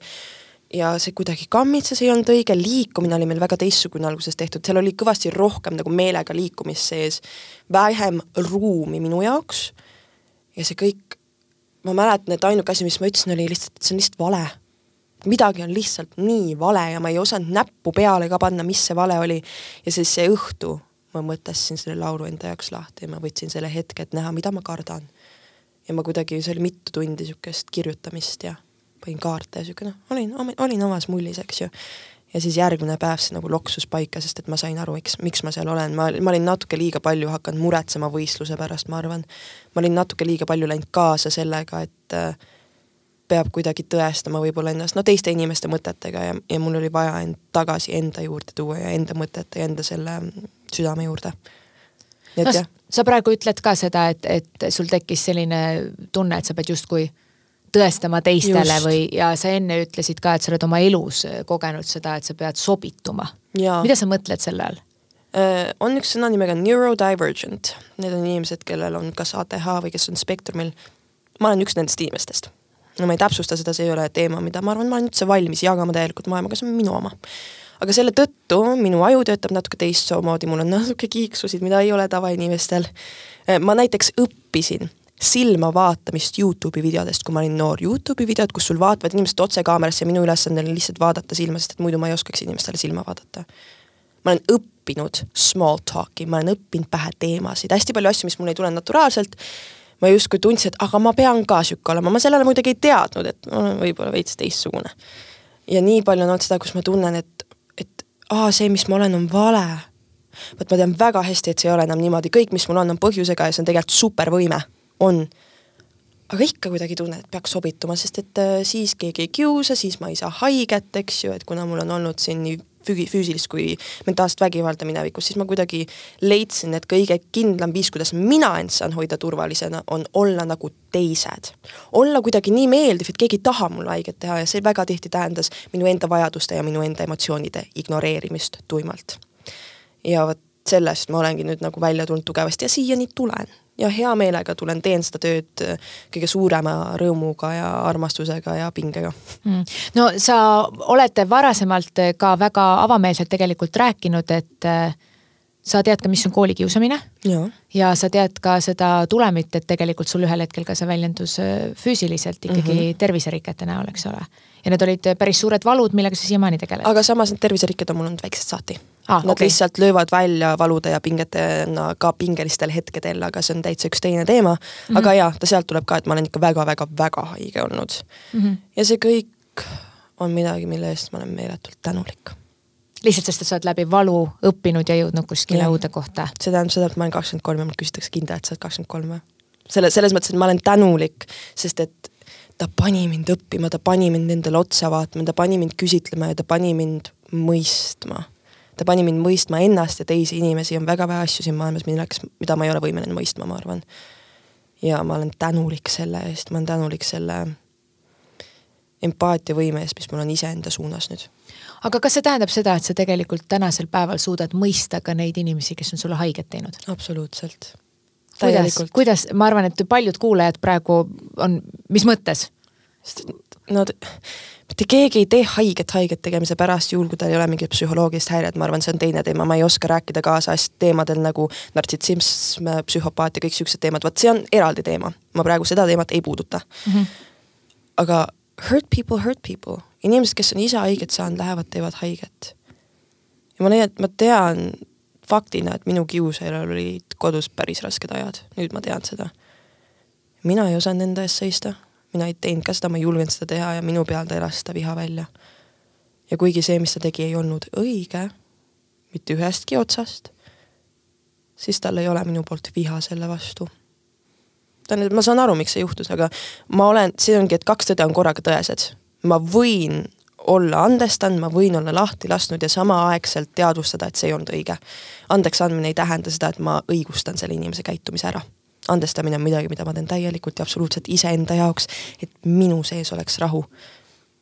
Ja see kuidagi kammitses, ei olnud õige, liikumine oli meil väga teistsugune alguses tehtud, seal oli kõvasti rohkem nagu meelega liikumist sees, vähem ruumi minu jaoks. Ja see kõik, ma mäletan, et ainuke asi, mis ma ütlesin, oli lihtsalt, et see on lihtsalt vale midagi on lihtsalt nii vale ja ma ei osanud näppu peale ka panna, mis see vale oli. ja siis see õhtu ma mõtestasin selle laulu enda jaoks lahti ja ma võtsin selle hetke, et näha, mida ma kardan. ja ma kuidagi, see oli mitu tundi niisugust kirjutamist ja panin kaarte ja sihuke noh, olin, olin omas mullis, eks ju. ja siis järgmine päev see nagu loksus paika, sest et ma sain aru, miks, miks ma seal olen, ma, ma olin natuke liiga palju hakanud muretsema võistluse pärast, ma arvan. ma olin natuke liiga palju läinud kaasa sellega, et äh, peab kuidagi tõestama võib-olla ennast, no teiste inimeste mõtetega ja, ja mul oli vaja end tagasi enda juurde tuua ja enda mõtete ja enda selle südame juurde. no jah. sa praegu ütled ka seda, et, et sul tekkis selline tunne, et sa pead justkui tõestama teistele Just. või, ja sa enne ütlesid ka, et sa oled oma elus kogenud seda, et sa pead sobituma. mida sa mõtled selle all? On üks sõna nimega neurodivergent, need on inimesed, kellel on kas ATH või kes on spektrumil. ma olen üks nendest inimestest. No ma ei täpsusta seda, see ei ole teema, mida ma arvan, ma olen üldse valmis jagama täielikult maailmaga, see on minu oma. aga selle tõttu minu aju töötab natuke teistmoodi, mul on natuke kiiksusid, mida ei ole tavainimestel. Äh, ma näiteks õppisin silma vaatamist Youtube'i videodest, kui ma olin noor. Youtube'i videod, kus sul vaatavad inimesed otse kaamerasse ja minu ülesanne on lihtsalt vaadata silma, sest et muidu ma ei oskaks inimestele silma vaadata. ma olen õppinud small talk'i, ma olen õppinud pähe teemasid, hästi palju asju, mis mul ei tule naturaalselt. Ma justkui tundsin, et aga ma pean ka sihuke olema, ma sellele muidugi ei teadnud, et ma olen võib-olla veits teistsugune. ja nii palju on olnud seda, kus ma tunnen, et, et aa, see, mis ma olen, on vale vot ma tean väga hästi, et see ei ole enam niimoodi, kõik, mis mul on, on põhjusega ja see on tegelikult supervõime on. aga ikka kuidagi tunnen, et peaks sobituma, sest et äh, siis keegi ei kiusa, siis ma ei saa haiget, eks ju, et kuna mul on olnud siin nii füüsilist kui mentaalset vägivalda minevikus, siis ma kuidagi leidsin, et kõige kindlam viis, kuidas mina end saan hoida turvalisena, on olla nagu teised. olla kuidagi nii meeldiv, et keegi ei taha mulle haiget teha ja see väga tihti tähendas minu enda vajaduste ja minu enda emotsioonide ignoreerimist tuimalt. ja vot sellest ma olengi nüüd nagu välja tulnud tugevasti ja siiani tulen ja hea meelega tulen, teen seda tööd äh, kõige suurema rõõmuga ja armastusega ja pingega mm.. no sa oled varasemalt ka väga avameelselt tegelikult rääkinud, et äh, sa tead ka, mis on koolikiusamine. ja sa tead ka seda tulemit, et tegelikult sul ühel hetkel ka see väljendus äh, füüsiliselt ikkagi mm -hmm. terviserikete näol, eks ole. ja need olid päris suured valud, millega sa siiamaani tegeled. aga samas need terviserikked on mul olnud väiksest saati ah,. Nad okay. lihtsalt löövad välja valude ja pingetena ka pingelistel hetkedel, aga see on täitsa üks teine teema mm. -hmm. aga jaa, ta sealt tuleb ka, et ma olen ikka väga-väga-väga haige olnud mm. -hmm. ja see kõik on midagi, mille eest ma olen meeletult tänulik lihtsalt sest, et sa oled läbi valu õppinud ja jõudnud kuskile uude kohta. see tähendab seda, et ma olen kakskümmend kolm ja mult küsitakse kindel, et sa oled kakskümmend kolm või? selle, selles mõttes, et ma olen tänulik, sest et ta pani mind õppima, ta pani mind endale otsa vaatama, ta pani mind küsitlema ja ta pani mind mõistma ta pani mind mõistma ennast ja teisi inimesi, on väga vähe asju siin maailmas, milleks, mida ma ei ole võimeline mõistma, ma arvan. ja ma olen tänulik selle eest, ma olen tänulik selle empaatiavõime eest, mis mul on iseenda suunas nüüd. aga kas see tähendab seda, et sa tegelikult tänasel päeval suudad mõista ka neid inimesi, kes on sulle haiget teinud? absoluutselt. kuidas, kuidas, ma arvan, et paljud kuulajad praegu on, mis mõttes? no, mitte keegi ei tee haiget haiget tegemise pärast, juhul kui tal ei ole mingit psühholoogilist häiret, ma arvan, see on teine teema, ma ei oska rääkida kaasajast teemadel nagu nartsissism, psühhopaat ja kõik siuksed teemad, vot see on eraldi teema. ma praegu seda teemat ei puuduta mm. -hmm. aga hurt people hurt people, inimesed, kes on ise haiget saanud, lähevad, teevad haiget. ja ma leian, et ma tean faktina, et minu kiusajal olid kodus päris rasked ajad, nüüd ma tean seda. mina ei osanud enda eest seista mina ei teinud ka seda, ma ei julgenud seda teha ja minu peal ta elas seda viha välja. ja kuigi see, mis ta tegi, ei olnud õige, mitte ühestki otsast, siis tal ei ole minu poolt viha selle vastu. tähendab, ma saan aru, miks see juhtus, aga ma olen, see ongi, et kaks tõde on korraga tõesed. ma võin olla andestanud, ma võin olla lahti lasknud ja samaaegselt teadvustada, et see ei olnud õige. andeks andmine ei tähenda seda, et ma õigustan selle inimese käitumise ära andestamine on midagi, mida ma teen täielikult ja absoluutselt iseenda jaoks, et minu sees oleks rahu.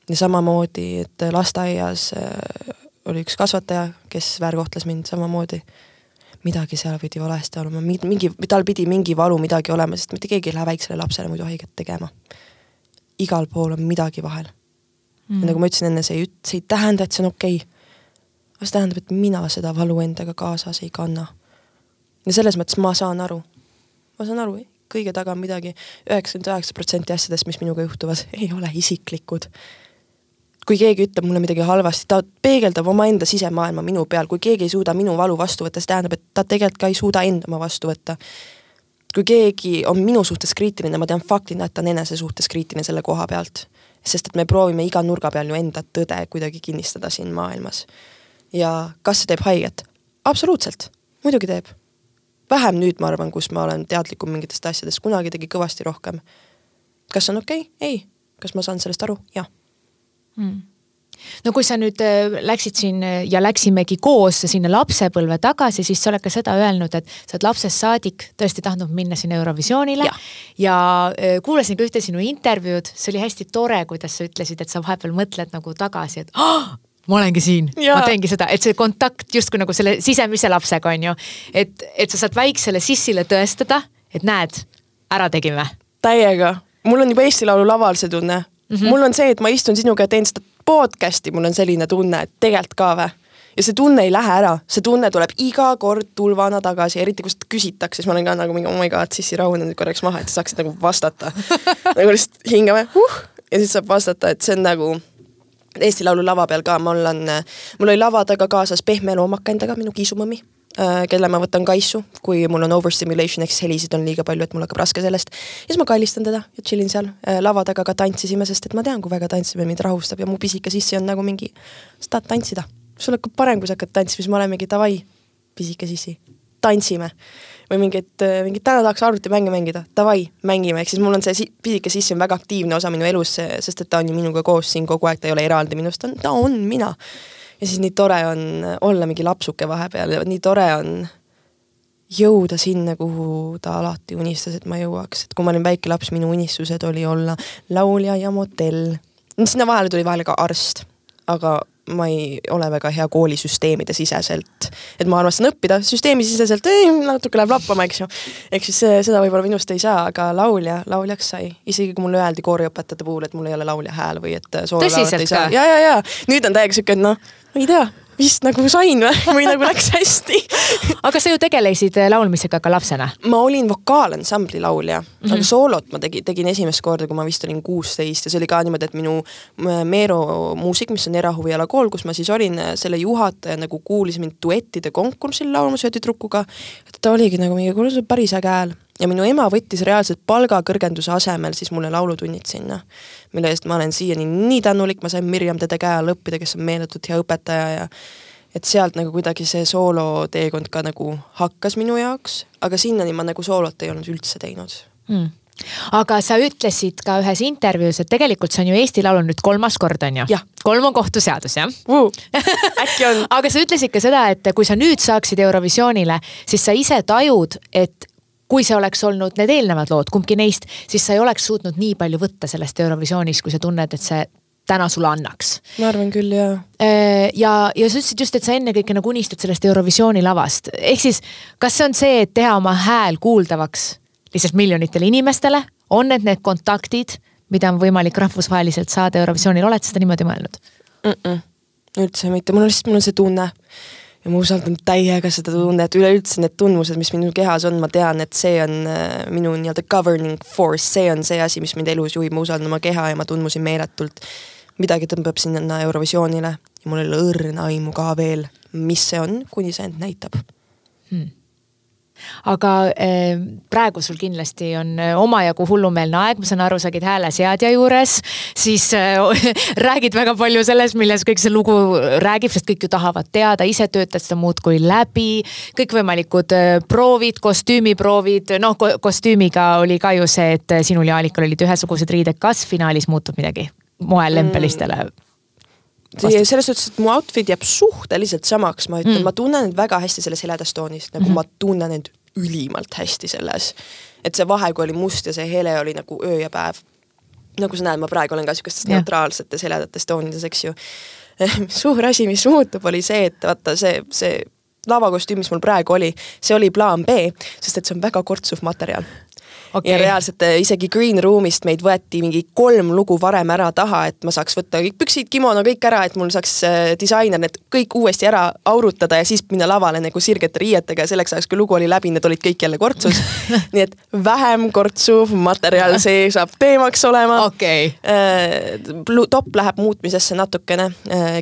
ja samamoodi, et lasteaias äh, oli üks kasvataja, kes väärkohtles mind samamoodi. midagi seal pidi valesti olema, mingi, tal pidi mingi valu midagi olema, sest mitte keegi ei lähe väiksele lapsele muidu haiget tegema. igal pool on midagi vahel mm.. ja nagu ma ütlesin enne, see ei, see ei tähenda, et see on okei okay.. aga see tähendab, et mina seda valu endaga kaasas ei kanna. ja selles mõttes ma saan aru ma saan aru, kõige taga on midagi, üheksakümmend üheksa protsenti asjadest, mis minuga juhtuvad, ei ole isiklikud. kui keegi ütleb mulle midagi halvasti, ta peegeldab omaenda sisemaailma minu peal, kui keegi ei suuda minu valu vastu võtta, see tähendab, et ta tegelikult ka ei suuda enda oma vastu võtta. kui keegi on minu suhtes kriitiline, ma tean faktina, et ta on enese suhtes kriitiline selle koha pealt. sest et me proovime iga nurga peal ju enda tõde kuidagi kinnistada siin maailmas. ja kas see teeb haiget? absoluutselt, muidugi teeb vähem nüüd, ma arvan, kus ma olen teadlikum mingitest asjadest, kunagi tegi kõvasti rohkem. kas on okei okay?? ei. kas ma saan sellest aru? jah mm no kui sa nüüd äh, läksid siin äh, ja läksimegi koos sinna lapsepõlve tagasi, siis sa oled ka seda öelnud, et sa oled lapsest saadik tõesti tahtnud minna sinna Eurovisioonile ja, ja äh, kuulasin ka ühte sinu intervjuud, see oli hästi tore, kuidas sa ütlesid, et sa vahepeal mõtled nagu tagasi, et oh, ma olengi siin, ma teengi seda, et see kontakt justkui nagu selle sisemise lapsega on ju. et, et sa saad väiksele sissile tõestada, et näed, ära tegime. täiega, mul on juba Eesti Laulu laval see tunne mm. -hmm. mul on see, et ma istun sinuga ja teen seda podcast'i, mul on selline tunne, et tegelikult ka vä ja see tunne ei lähe ära, see tunne tuleb iga kord tulvana tagasi, eriti kui seda küsitakse, siis ma olen ka nagu mingi oh my god, sissi rahune nüüd korraks maha, et sa saaksid nagu vastata nagu lihtsalt hingame uh, ja siis saab vastata, et see on nagu Eesti Laulu lava peal ka, mul on, mul oli lava taga kaasas pehme loomaka endaga, minu kiisumõmmi, kelle ma võtan kaisu, kui mul on overstimulation ehk siis helisid on liiga palju, et mul hakkab raske sellest. ja siis ma kallistan teda ja tšillin seal, lava taga ka tantsisime, sest et ma tean, kui väga tantsimine mind rahustab ja mu pisike sissi on nagu mingi, sa tahad tantsida, sul hakkab parem, kui sa hakkad tantsima, siis me olemegi davai, pisike sissi, tantsime või mingit, mingit täna tahaks arvutimänge mängida, davai, mängime, ehk siis mul on see si pisike sissi on väga aktiivne osa minu elus, sest et ta on ju minuga koos siin kogu aeg, ta ei ole eraldi minust, ta on, ta on mina. ja siis nii tore on olla mingi lapsuke vahepeal ja nii tore on jõuda sinna, kuhu ta alati unistas, et ma jõuaks, et kui ma olin väike laps, minu unistused oli olla laulja ja modell. sinna vahele tuli vahele ka arst, aga ma ei ole väga hea koolisüsteemide siseselt. et ma armastan õppida süsteemisiseselt, natuke läheb lappama, eks ju. ehk siis seda võib-olla minust ei saa, aga laulja, lauljaks sai. isegi kui mulle öeldi kooriõpetajate puhul, et mul ei ole laulja hääl või et soololaulet ei saa. ja, ja, ja nüüd on täiega siuke, et noh, ma ei tea vist nagu sain või, või nagu läks hästi aga sa ju tegelesid laulmisega ka lapsena? ma olin vokaalansambli laulja mm, -hmm. aga soolot ma tegin, tegin esimest korda, kui ma vist olin kuusteist ja see oli ka niimoodi, et minu Meero muusik, mis on erahuvialakool, kus ma siis olin, selle juhataja nagu kuulis mind duettide konkursil laulmas ühe tüdrukuga. ta oligi nagu mingi, kuule sul on päris äge hääl ja minu ema võttis reaalselt palgakõrgenduse asemel siis mulle laulutunnid sinna, mille eest ma olen siiani nii tänulik, ma sain Mirjam Tede käe all õppida, kes on meeletult hea õpetaja ja et sealt nagu kuidagi see sooloteekond ka nagu hakkas minu jaoks, aga sinnani ma nagu soolot ei olnud üldse teinud. Mm aga sa ütlesid ka ühes intervjuus, et tegelikult see on ju Eesti Laul on nüüd kolmas kord, on ju? kolm on kohtuseadus, jah? Uh,? äkki on. Aga sa ütlesid ka seda, et kui sa nüüd saaksid Eurovisioonile, siis sa ise tajud, et kui see oleks olnud need eelnevad lood, kumbki neist, siis sa ei oleks suutnud nii palju võtta sellest Eurovisioonist, kui sa tunned, et see täna sulle annaks. ma arvan küll, jaa. ja, ja sa ütlesid just, et sa ennekõike nagu unistad sellest Eurovisiooni lavast, ehk siis kas see on see, et teha oma hääl kuuldavaks lihtsalt miljonitele inimestele, on need need kontaktid, mida on võimalik rahvusvaheliselt saada Eurovisioonil, oled sa seda niimoodi mõelnud mm? -mm. üldse mitte, mul on lihtsalt, mul on see tunne ja ma usaldan täiega seda tunnet, üleüldse need tundmused, mis minu kehas on, ma tean, et see on äh, minu nii-öelda governing force, see on see asi, mis mind elus juhib, ma usaldan oma keha ja ma tundmusi meeletult. midagi tõmbab sinna Eurovisioonile ja mul ei ole õrna aimu ka veel, mis see on, kuni see end näitab. Hmm aga eh, praegu sul kindlasti on eh, omajagu hullumeelne aeg, ma saan aru, sa käid hääleseadja juures, siis eh, räägid väga palju sellest, milles kõik see lugu räägib, sest kõik ju tahavad teada, ise töötad seda muudkui läbi. kõikvõimalikud proovid, kostüümiproovid, noh ko kostüümiga oli ka ju see, et sinul ja Aalikal olid ühesugused riided, kas finaalis muutub midagi moel lempelistele mm.? Selles suhtes, et mu outfit jääb suhteliselt samaks, ma ütlen mm., ma tunnen end väga hästi selles heledas toonis, nagu mm -hmm. ma tunnen end ülimalt hästi selles. et see vahe, kui oli must ja see hele oli nagu öö ja päev. nagu sa näed, ma praegu olen ka siukestes yeah. neutraalsetes heledates toonides, eks ju. suur asi, mis muutub, oli see, et vaata see, see lavakostüüm, mis mul praegu oli, see oli plaan B, sest et see on väga kortsuv materjal okay.. ja reaalselt äh, isegi Green Roomist meid võeti mingi kolm lugu varem ära taha, et ma saaks võtta kõik püksid, kimono, kõik ära, et mul saaks äh, disainer need kõik uuesti ära aurutada ja siis minna lavale nagu sirgete riietega ja selleks ajaks, kui lugu oli läbi, need olid kõik jälle kortsus. Nii et vähem kortsuv materjal, see saab teemaks olema. Okay.. Äh, top läheb muutmisesse natukene,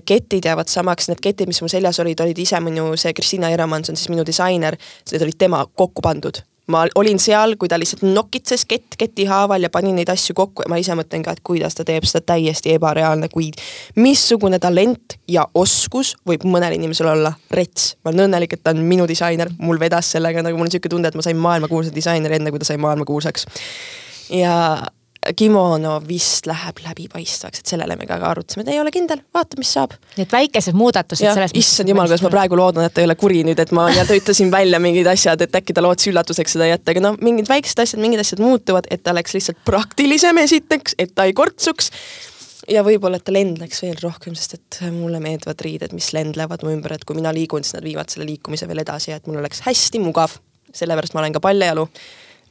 ketid jäävad samaks, need ketid, mis mu seljas olid, olid ise minu see Kristina Eramann, see on siis minu disainer, need olid tema kokku pandud ma olin seal, kui ta lihtsalt nokitses kett keti haaval ja pani neid asju kokku ja ma ise mõtlen ka, et kuidas ta teeb seda täiesti ebareaalne, kuid missugune talent ja oskus võib mõnel inimesel olla rets. ma olen õnnelik, et ta on minu disainer, mul vedas sellega nagu mul on siuke tunde, et ma sain maailmakuulsa disaineri enne, kui ta sai maailmakuulsaks. ja kimono vist läheb läbipaistvaks, et sellele me ka arutasime, et ei ole kindel, vaata, mis saab. nii et väikesed muudatused selles mõttes. issand jumal, kuidas ma praegu loodan, et ta ei ole kuri nüüd, et ma ütlesin välja mingid asjad, et äkki ta lootis üllatuseks seda jätta, aga noh, mingid väiksed asjad, mingid asjad muutuvad, et ta oleks lihtsalt praktilisem esiteks, et ta ei kortsuks ja võib-olla, et ta lendleks veel rohkem, sest et mulle meeldivad riided, mis lendlevad mu ümber, et kui mina liigun, siis nad viivad selle liikumise veel edasi ja et mul oleks hästi mugav. sellepärast ma olen ka paljajalu.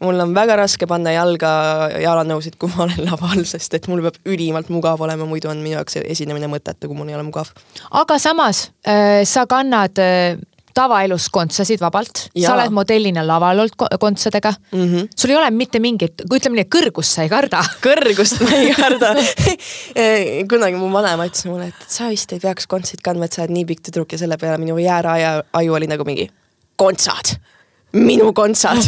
Mul on väga raske panna jalga jalanõusid, kui ma olen laval, sest et mul peab ülimalt mugav olema, muidu on minu jaoks esinemine mõttetu, kui mul ei ole mugav. aga samas äh, sa kannad äh tavaelus kontsasid vabalt, sa oled modellina laval olnud kontsadega mm. -hmm. sul ei ole mitte mingit, ütleme nii, kõrgust sa ei karda. kõrgust ma ei karda kunagi mu vanaema ütles mulle, et sa vist ei peaks kontsid kandma, et sa oled nii pikk tüdruk ja selle peale minu jääraaju oli nagu mingi kontsad minu kontsad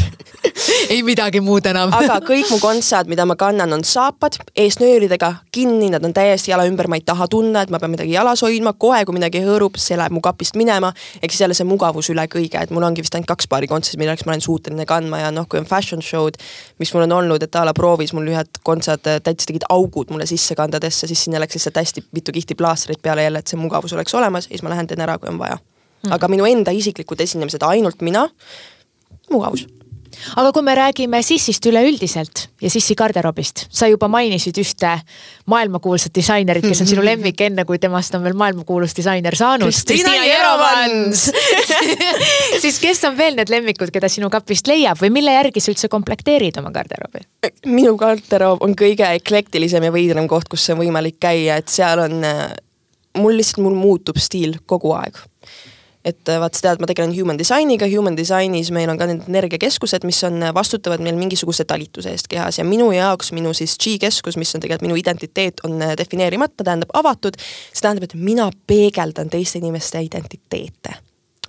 ei midagi muud enam aga kõik mu kontsad, mida ma kannan, on saapad eesnööridega kinni, nad on täiesti jala ümber, ma ei taha tunda, et ma pean midagi jalas hoidma, kohe kui midagi hõõrub, see läheb mu kapist minema. ehk siis jälle see mugavus üle kõige, et mul ongi vist ainult kaks paari kontsasid, milleks ma olen suuteline kandma ja noh, kui on fashion show'd, mis mul on olnud, et a la proovis mul ühed kontsad täitsa tegid augud mulle sissekandadesse, siis sinna läks lihtsalt hästi mitu kihti plaastreid peale jälle, et see mugavus oleks olemas ja siis ma lähen teen ära, kui on vaja. Hmm. aga minu enda isiklikud esinemised, ainult mina mugavus aga kui me räägime sissist üleüldiselt ja sissi garderoobist, sa juba mainisid ühte maailmakuulsat disainerit, kes on sinu lemmik, enne kui temast on veel maailmakuulus disainer saanud. Siis kes on veel need lemmikud, keda sinu kapist leiab või mille järgi sa üldse komplekteerid oma garderoobi? minu garderoob on kõige eklektilisem ja veidram koht, kus on võimalik käia, et seal on, mul lihtsalt, mul muutub stiil kogu aeg et äh, vaat sa tead, ma tegelen human disainiga, human disainis meil on ka need energiakeskused, mis on, äh, vastutavad meil mingisuguse talituse eest kehas ja minu jaoks minu siis G-keskus, mis on tegelikult minu identiteet, on äh, defineerimata, tähendab avatud. see tähendab, et mina peegeldan teiste inimeste identiteete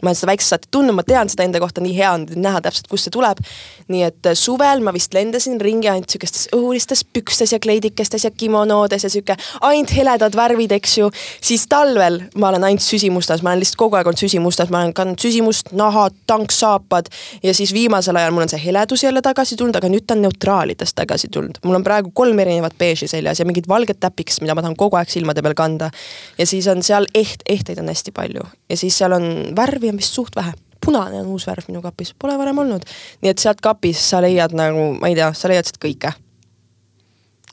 ma olen seda väikselt saati tundnud, ma tean seda enda kohta, nii hea on näha täpselt, kust see tuleb. nii et äh, suvel ma vist lendasin ringi ainult sihukestes õhulistes pükstes ja kleidikestes ja kimonodes ja sihuke ainult heledad värvid, eks ju. siis talvel ma olen ainult süsimustas, ma olen lihtsalt kogu aeg olnud süsimustas, ma olen kandnud süsimust, naha, tanksaapad ja siis viimasel ajal mul on see heledus jälle tagasi tulnud, aga nüüd ta on neutraalidest tagasi tulnud. mul on praegu kolm erinevat beeži seljas ja mingid valged täpikesed, mida ma tahan kogu aeg silmade peal kanda. ja siis on seal eht, ehteid on hästi palju ja siis seal on värvi on vist suht vähe punane on uus värv minu kapis, pole varem olnud. nii et sealt kapis sa leiad nagu, ma ei tea, sa leiad sealt kõike.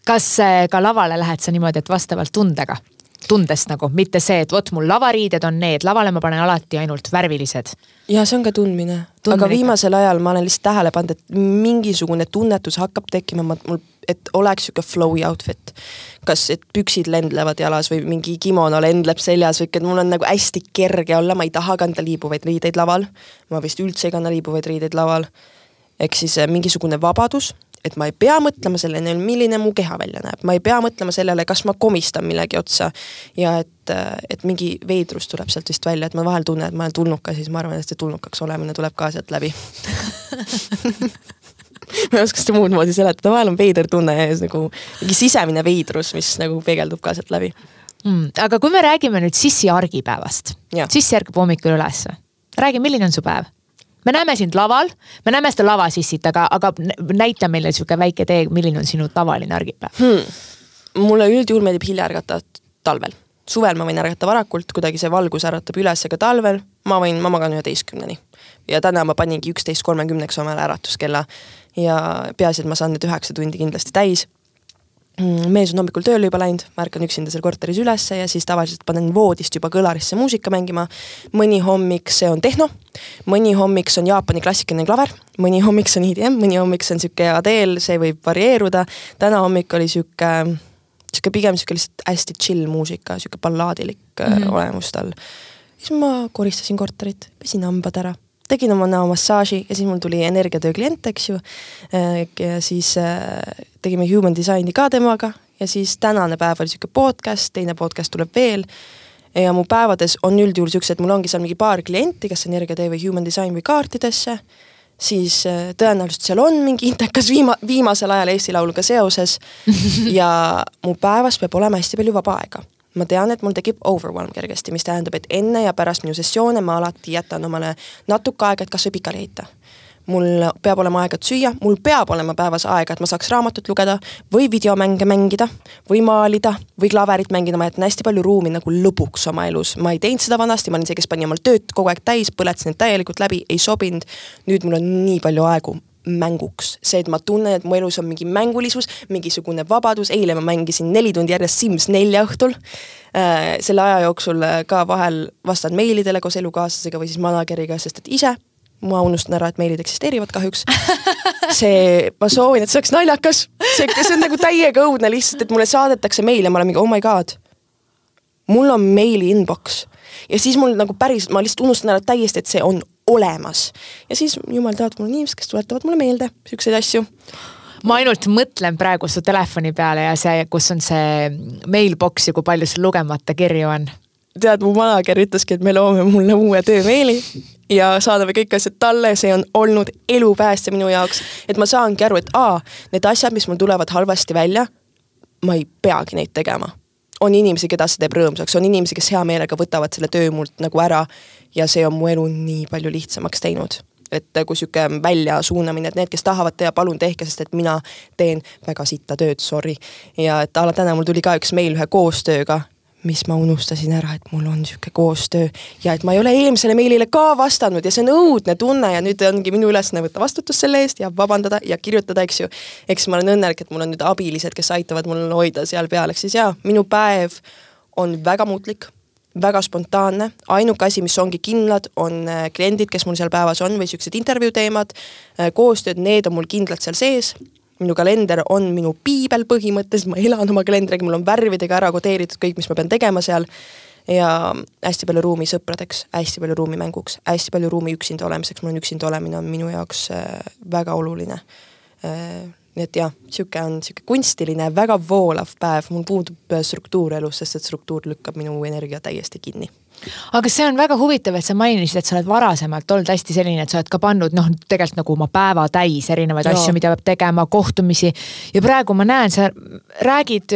kas äh, ka lavale lähed sa niimoodi, et vastavalt tundega? Tundest nagu, mitte see, et vot mul lavariided on need, lavale ma panen alati ainult värvilised. ja see on ka tundmine, tundmine, aga viimasel ajal ma olen lihtsalt tähele pannud, et mingisugune tunnetus hakkab tekkima, mul, et oleks sihuke flow'i outfit. kas, et püksid lendlevad jalas või mingi kimono lendleb seljas või et mul on nagu hästi kerge olla, ma ei taha kanda liibuvaid riideid laval. ma vist üldse ei kanna liibuvaid riideid laval. ehk siis eh, mingisugune vabadus et ma ei pea mõtlema sellele, milline mu keha välja näeb, ma ei pea mõtlema sellele, kas ma komistan millegi otsa. ja et, et mingi veidrus tuleb sealt vist välja, et ma vahel tunnen, et ma olen tulnuka, siis ma arvan, et see tulnukaks olemine tuleb ka sealt läbi ma ei oska seda muud moodi seletada, vahel on veider tunne ja nagu mingi sisemine veidrus, mis nagu peegeldub ka sealt läbi mm,. aga kui me räägime nüüd sissi argipäevast, sissi ärkab hommikul ülesse, räägi, milline on su päev? Me näeme sind laval, me näeme seda lavasissit, aga, aga näita meile sihuke väike tee, milline on sinu tavaline argipäev hmm.? mulle üldjuhul meeldib hilja ärgata talvel. suvel ma võin ärgata varakult, kuidagi see valgus äratab üles, aga talvel ma võin, ma magan üheteistkümneni. ja täna ma paningi üksteist kolmekümneks omale äratuskella ja peaasi, et ma saan need üheksa tundi kindlasti täis mees on hommikul tööle juba läinud, ma ärkan üksinda seal korteris ülesse ja siis tavaliselt panen voodist juba kõlarisse muusika mängima. mõni hommik see on tehno, mõni hommik see on Jaapani klassikaline klaver, mõni hommik see on EDM, mõni hommik see on sihuke Adele, see võib varieeruda. täna hommik oli sihuke, sihuke pigem sihuke lihtsalt hästi chill muusika, sihuke ballaadilik mm -hmm. olemus tal. siis ma koristasin korterit, pesin hambad ära tegin oma näo massaaži ja siis mul tuli energiatöö klient, eks ju. Ja siis äh, tegime human design'i ka temaga ja siis tänane päev oli sihuke podcast, teine podcast tuleb veel. ja mu päevades on üldjuhul siuksed, mul ongi seal mingi paar klienti, kas energiatöö või human design või kaartidesse. siis äh, tõenäoliselt seal on mingi intekas viima-, viimasel ajal Eesti Lauluga seoses ja mu päevas peab olema hästi palju vaba aega ma tean, et mul tekib overwhelm kergesti, mis tähendab, et enne ja pärast minu sessioone ma alati jätan omale natuke aega, et kasvõi pikali heita. mul peab olema aega, et süüa, mul peab olema päevas aega, et ma saaks raamatut lugeda või videomänge mängida või maalida või klaverit mängida, ma jätan hästi palju ruumi nagu lõbuks oma elus. ma ei teinud seda vanasti, ma olin see, kes pani omal tööd kogu aeg täis, põletasin need täielikult läbi, ei sobinud. nüüd mul on nii palju aegu mänguks, see, et ma tunnen, et mu elus on mingi mängulisus, mingisugune vabadus, eile ma mängisin neli tundi järjest Sims nelja õhtul äh,. selle aja jooksul äh, ka vahel vastan meilidele koos elukaaslasega või siis manageriga, sest et ise ma unustan ära, et meilid eksisteerivad kahjuks. see, ma soovin, et see oleks naljakas, see, see on nagu täiega õudne lihtsalt, et mulle saadetakse meile, ma olen mingi oh my god. mul on meili inbox ja siis mul nagu päriselt, ma lihtsalt unustan ära täiesti, et see on olemas. ja siis jumal teab, mul on inimesed, kes tuletavad mulle meelde siukseid asju ma ainult mõtlen praegu su telefoni peale ja see, kus on see mailbox ja kui palju sul lugemata kirju on. tead, mu manager ütleski, et me loome mulle uue töömeili ja saadame kõik asjad talle, see on olnud elupäästja minu jaoks. et ma saangi aru, et aa, need asjad, mis mul tulevad halvasti välja, ma ei peagi neid tegema on inimesi, keda see teeb rõõmsaks, on inimesi, kes hea meelega võtavad selle töö mult nagu ära ja see on mu elu nii palju lihtsamaks teinud et kui sihuke väljasuunamine, et need, kes tahavad teha, palun tehke, sest et mina teen väga sitta tööd, sorry. ja et a la täna mul tuli ka üks meil ühe koostööga mis ma unustasin ära, et mul on niisugune koostöö ja et ma ei ole eelmisele meilile ka vastanud ja see on õudne tunne ja nüüd ongi minu ülesanne võtta vastutus selle eest ja vabandada ja kirjutada, eks ju. eks ma olen õnnelik, et mul on nüüd abilised, kes aitavad mul hoida seal peal, ehk siis jaa, minu päev on väga muutlik, väga spontaanne, ainuke asi, mis ongi kindlad, on äh, kliendid, kes mul seal päevas on või siuksed intervjuu teemad, äh, koostööd, need on mul kindlalt seal sees minu kalender on minu piibel põhimõtteliselt, ma elan oma kalendriga, mul on värvidega ära kodeeritud kõik, mis ma pean tegema seal. ja hästi palju ruumi sõpradeks, hästi palju ruumi mänguks, hästi palju ruumi üksinda olemiseks, mul on üksinda olemine on minu jaoks äh, väga oluline äh, nii et jah, sihuke on sihuke kunstiline, väga voolav päev, mul puudub äh, struktuur elus, sest et struktuur lükkab minu energia täiesti kinni aga see on väga huvitav, et sa mainisid, et sa oled varasemalt olnud hästi selline, et sa oled ka pannud noh, tegelikult nagu oma päeva täis erinevaid Joo. asju, mida peab tegema, kohtumisi. ja praegu ma näen, sa räägid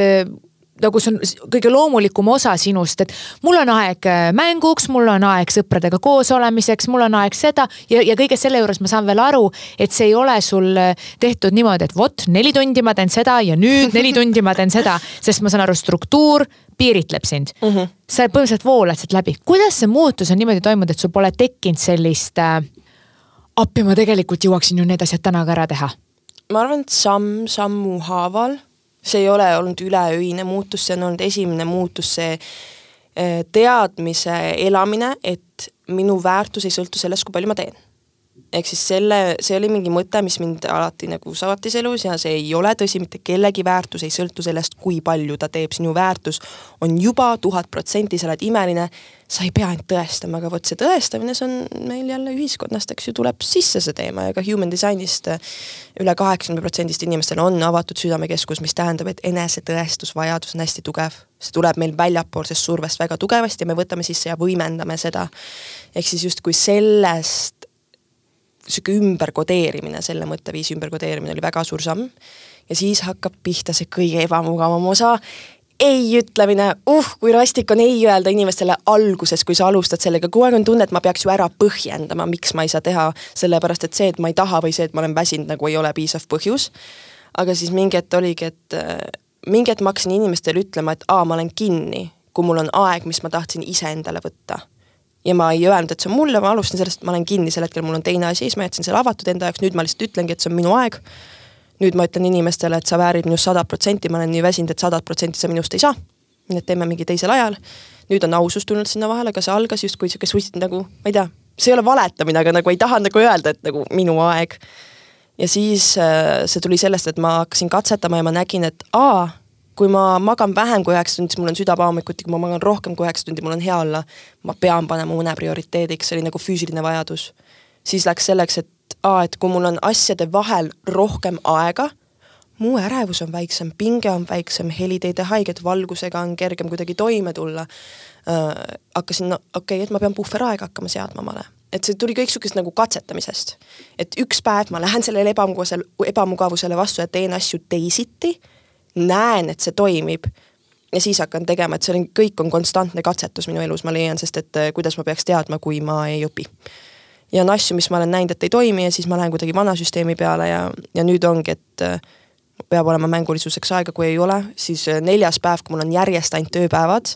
nagu see on kõige loomulikum osa sinust, et mul on aeg äh, mänguks, mul on aeg sõpradega koos olemiseks, mul on aeg seda ja, ja kõige selle juures ma saan veel aru, et see ei ole sul äh, tehtud niimoodi, et vot neli tundi ma teen seda ja nüüd neli tundi ma teen seda, sest ma saan aru, struktuur piiritleb sind mm. -hmm. sa põhimõtteliselt voolad sealt läbi. kuidas see muutus on niimoodi toimunud, et sul pole tekkinud sellist äh, appi, ma tegelikult jõuaksin ju need asjad täna ka ära teha? ma arvan, et samm sammu haaval, see ei ole olnud üleöine muutus, see on olnud esimene muutus, see äh, teadmise elamine, et minu väärtus ei sõltu sellest, kui palju ma teen ehk siis selle, see oli mingi mõte, mis mind alati nagu saatis elus ja see ei ole tõsi, mitte kellegi väärtus ei sõltu sellest, kui palju ta teeb, sinu väärtus on juba tuhat protsenti, sa oled imeline, sa ei pea end tõestama, aga vot see tõestamine, see on meil jälle ühiskonnast, eks ju, tuleb sisse see teema ja ka human design'ist üle kaheksakümne protsendist inimestel on avatud südamekeskus, mis tähendab, et enesetõestusvajadus on hästi tugev. see tuleb meil väljapoolsest survest väga tugevasti ja me võtame sisse ja võimendame seda. ehk siis justkui sellest sihuke ümberkodeerimine, selle mõtteviisi ümberkodeerimine oli väga suur samm. ja siis hakkab pihta see kõige ebamugavam osa, ei ütlemine, uh, kui rastik on ei öelda inimestele alguses, kui sa alustad sellega, kogu aeg on tunne, et ma peaks ju ära põhjendama, miks ma ei saa teha, sellepärast et see, et ma ei taha või see, et ma olen väsinud, nagu ei ole piisav põhjus. aga siis mingi hetk oligi, et äh, mingi hetk ma hakkasin inimestele ütlema, et aa, ma olen kinni, kui mul on aeg, mis ma tahtsin iseendale võtta ja ma ei öelnud, et see on mulle, ma alustan sellest, et ma olen kinni sel hetkel, mul on teine asi, siis ma jätsin selle avatud enda jaoks, nüüd ma lihtsalt ütlengi, et see on minu aeg. nüüd ma ütlen inimestele, et sa väärid minust sada protsenti, ma olen nii väsinud, et sadat protsenti sa minust ei saa. nii et teeme mingi teisel ajal. nüüd on ausus tulnud sinna vahele, aga see algas justkui sihuke suist nagu, ma ei tea, see ei ole valetamine, aga nagu ei taha nagu öelda, et nagu minu aeg. ja siis äh, see tuli sellest, et ma hakkasin katsetama ja ma nägin, et aa kui ma magan vähem kui üheksa tundi, siis mul on süda pahamikuti, kui ma magan rohkem kui üheksa tundi, mul on hea olla. ma pean panema une prioriteediks, see oli nagu füüsiline vajadus. siis läks selleks, et aa, et kui mul on asjade vahel rohkem aega, mu ärevus on väiksem, pinge on väiksem, helid ei tee haiget, valgusega on kergem kuidagi toime tulla äh,. hakkasin, no okei okay,, et ma pean puhveraega hakkama seadma omale et see tuli kõik sihukesest nagu katsetamisest. et üks päev ma lähen sellele ebamugavusele, ebamugavusele vastu ja teen asju teisiti näen, et see toimib ja siis hakkan tegema, et see on, kõik on konstantne katsetus minu elus, ma leian, sest et eh, kuidas ma peaks teadma, kui ma ei õpi. ja on asju, mis ma olen näinud, et ei toimi ja siis ma lähen kuidagi vana süsteemi peale ja, ja nüüd ongi, et eh, peab olema mängulisuseks aega, kui ei ole, siis eh, neljas päev, kui mul on järjest ainult ööpäevad,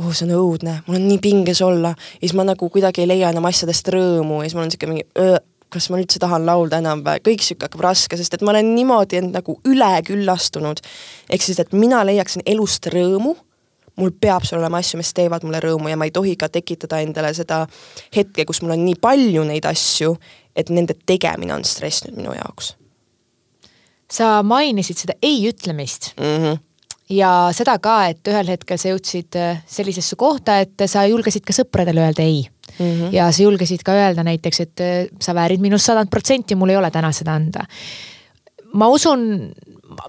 oh, see on õudne, mul on nii pinges olla ja siis ma nagu kuidagi ei leia enam asjadest rõõmu ja siis mul on sihuke mingi öö, kas ma üldse tahan laulda enam või, kõik sihuke hakkab raske, sest et ma olen niimoodi end nagu üle küllastunud. ehk siis, et mina leiaksin elust rõõmu, mul peab seal olema asju, mis teevad mulle rõõmu ja ma ei tohi ka tekitada endale seda hetke, kus mul on nii palju neid asju, et nende tegemine on stress nüüd minu jaoks. sa mainisid seda ei ütlemist mm. -hmm ja seda ka, et ühel hetkel sa jõudsid äh, sellisesse kohta, et sa julgesid ka sõpradele öelda ei mm. -hmm. ja sa julgesid ka öelda näiteks, et äh, sa väärid minust sadat protsenti, mul ei ole täna seda anda. ma usun,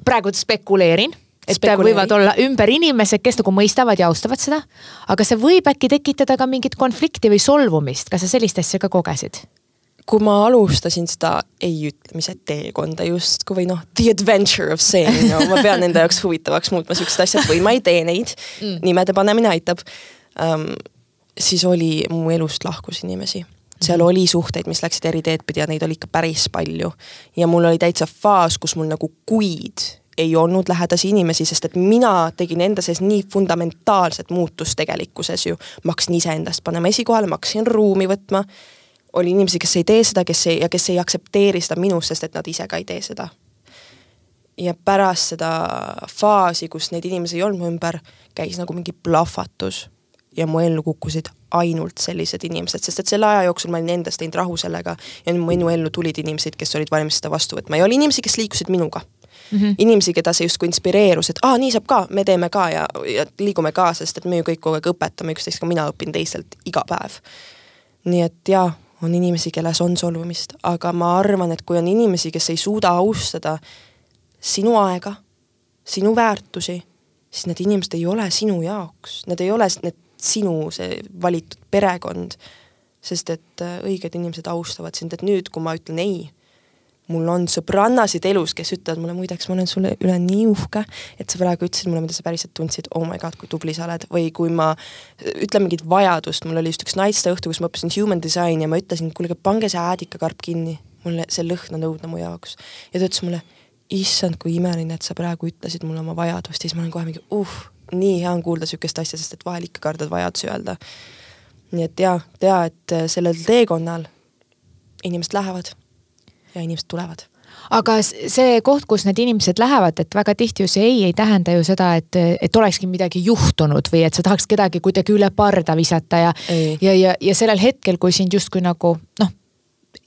praegu spekuleerin et Spekuleeri. võivad olla ümber inimesed, kes nagu mõistavad ja austavad seda, aga see võib äkki tekitada ka mingit konflikti või solvumist, kas sa sellist asja ka kogesid? kui ma alustasin seda ei ütlemise teekonda justkui või noh, the adventure of saying no ma pean enda jaoks huvitavaks muutma siuksed asjad või ma ei tee neid mm., nimede panemine aitab um, siis oli mu elust lahkus inimesi seal mhm. oli suhteid, mis läksid eri teed pidi ja neid oli ikka päris palju. ja mul oli täitsa faas, kus mul nagu kuid ei olnud lähedasi inimesi, sest et mina tegin enda sees nii fundamentaalset muutust tegelikkuses ju. ma hakkasin iseendast panema esikohale, ma hakkasin ruumi võtma. oli inimesi, kes ei tee seda, kes ei, ja kes ei aktsepteeri seda minust, sest et nad ise ka ei tee seda. ja pärast seda faasi, kus neid inimesi ei olnud mu ümber, käis nagu mingi plahvatus ja mu ellu kukkusid ainult sellised inimesed, sest et selle aja jooksul ma olin endast teinud rahu sellega ja mu minu ellu tulid inimesed, kes olid valmis seda vastu võtma ja oli inimesi, kes liikusid minuga mm. -hmm. inimesi, keda see justkui inspireerus, et aa, nii saab ka, me teeme ka ja, ja liigume kaasa, sest et me ju kõik kogu aeg õpetame üksteist, ka mina õpin teistelt iga päev. nii et jaa, on inimesi, kelles on solvumist, aga ma arvan, et kui on inimesi, kes ei suuda austada sinu aega, sinu väärtusi, siis need inimesed ei ole sinu jaoks, need ei ole need sinu see valitud perekond. sest et äh, õiged inimesed austavad sind, et nüüd, kui ma ütlen ei, mul on sõbrannasid elus, kes ütlevad mulle, muideks ma olen sulle üle nii uhke, et sa praegu ütlesid mulle, mida sa päriselt tundsid, oh my god, kui tubli sa oled, või kui ma ütlen mingit vajadust, mul oli just üks naisteõhtu, kus ma õppisin human design ja ma ütlesin, kuulge, pange see äädikakarp kinni, mulle see lõhn on õudne mu jaoks. ja ta ütles mulle, issand, kui imeline, et sa praegu ütlesid mulle oma vajadust ja siis ma olen kohe mingi, uh, nii hea on kuulda niisugust asja, sest et vahel ikka kardad vajadusi öelda. nii et jaa, tea, et äh, sellel teekonnal inimesed lähevad ja inimesed tulevad. Aga see koht, kus need inimesed lähevad, et väga tihti ju see ei ei tähenda ju seda, et, et olekski midagi juhtunud või et sa tahaks kedagi kuidagi üle parda visata ja, ja, ja, ja sellel hetkel, kui sind justkui nagu noh,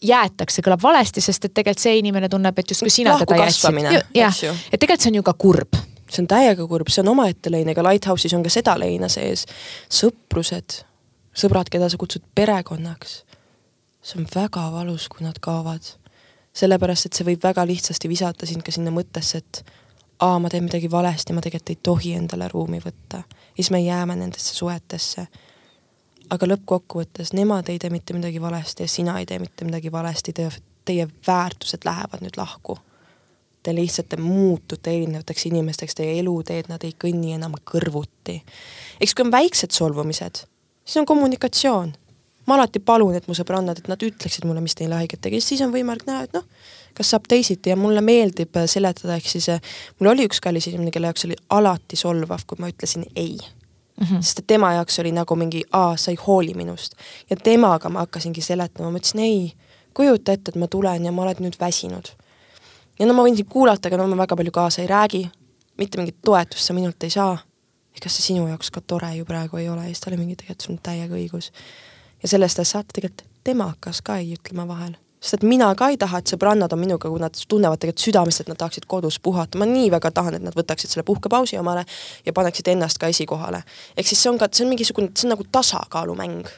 jäetakse, kõlab valesti, sest et tegelikult see inimene tunneb, et justkui sina teda jätsid. jah, et tegelikult see on ju ka kurb see on täiega kurb, see on omaette lein, ega Lighthouse'is on ka seda leina sees. sõprused, sõbrad, keda sa kutsud perekonnaks. see on väga valus, kui nad kaovad. sellepärast, et see võib väga lihtsasti visata sind ka sinna mõttesse, et aa, ma teen midagi valesti, ma tegelikult ei tohi endale ruumi võtta. ja siis me jääme nendesse suhetesse. aga lõppkokkuvõttes nemad ei tee mitte midagi valesti ja sina ei tee mitte midagi valesti, teie, väärtused lähevad nüüd lahku te lihtsalt te muutute erinevateks inimesteks, teie eluteed, nad ei kõnni enam kõrvuti. eks kui on väiksed solvumised, siis on kommunikatsioon. ma alati palun, et mu sõbrannad, et nad ütleksid mulle, mis neile haiget tegi, siis on võimalik näha, et noh, kas saab teisiti ja mulle meeldib seletada, ehk siis mul oli üks kallis inimene, kelle jaoks oli alati solvav, kui ma ütlesin ei Mm -hmm. sest et tema jaoks oli nagu mingi, aa, sa ei hooli minust. ja temaga ma hakkasingi seletama, ma ütlesin ei, kujuta ette, et ma tulen ja ma olen nüüd väsinud ja no ma võin sind kuulata, aga no ma väga palju kaasa ei räägi, mitte mingit toetust sa minult ei saa. ega see sinu jaoks ka tore ju praegu ei ole ja siis ta oli mingi, tegelikult sul on täiega õigus. ja sellest ajast saate tegelikult tema hakkas ka ei ütlema vahel sest et mina ka ei taha, et sõbrannad on minuga, kui nad tunnevad tegelikult südamest, et nad tahaksid kodus puhata, ma nii väga tahan, et nad võtaksid selle puhkepausi omale ja paneksid ennast ka esikohale. ehk siis see on ka, see on mingisugune, see on nagu tasakaalumäng.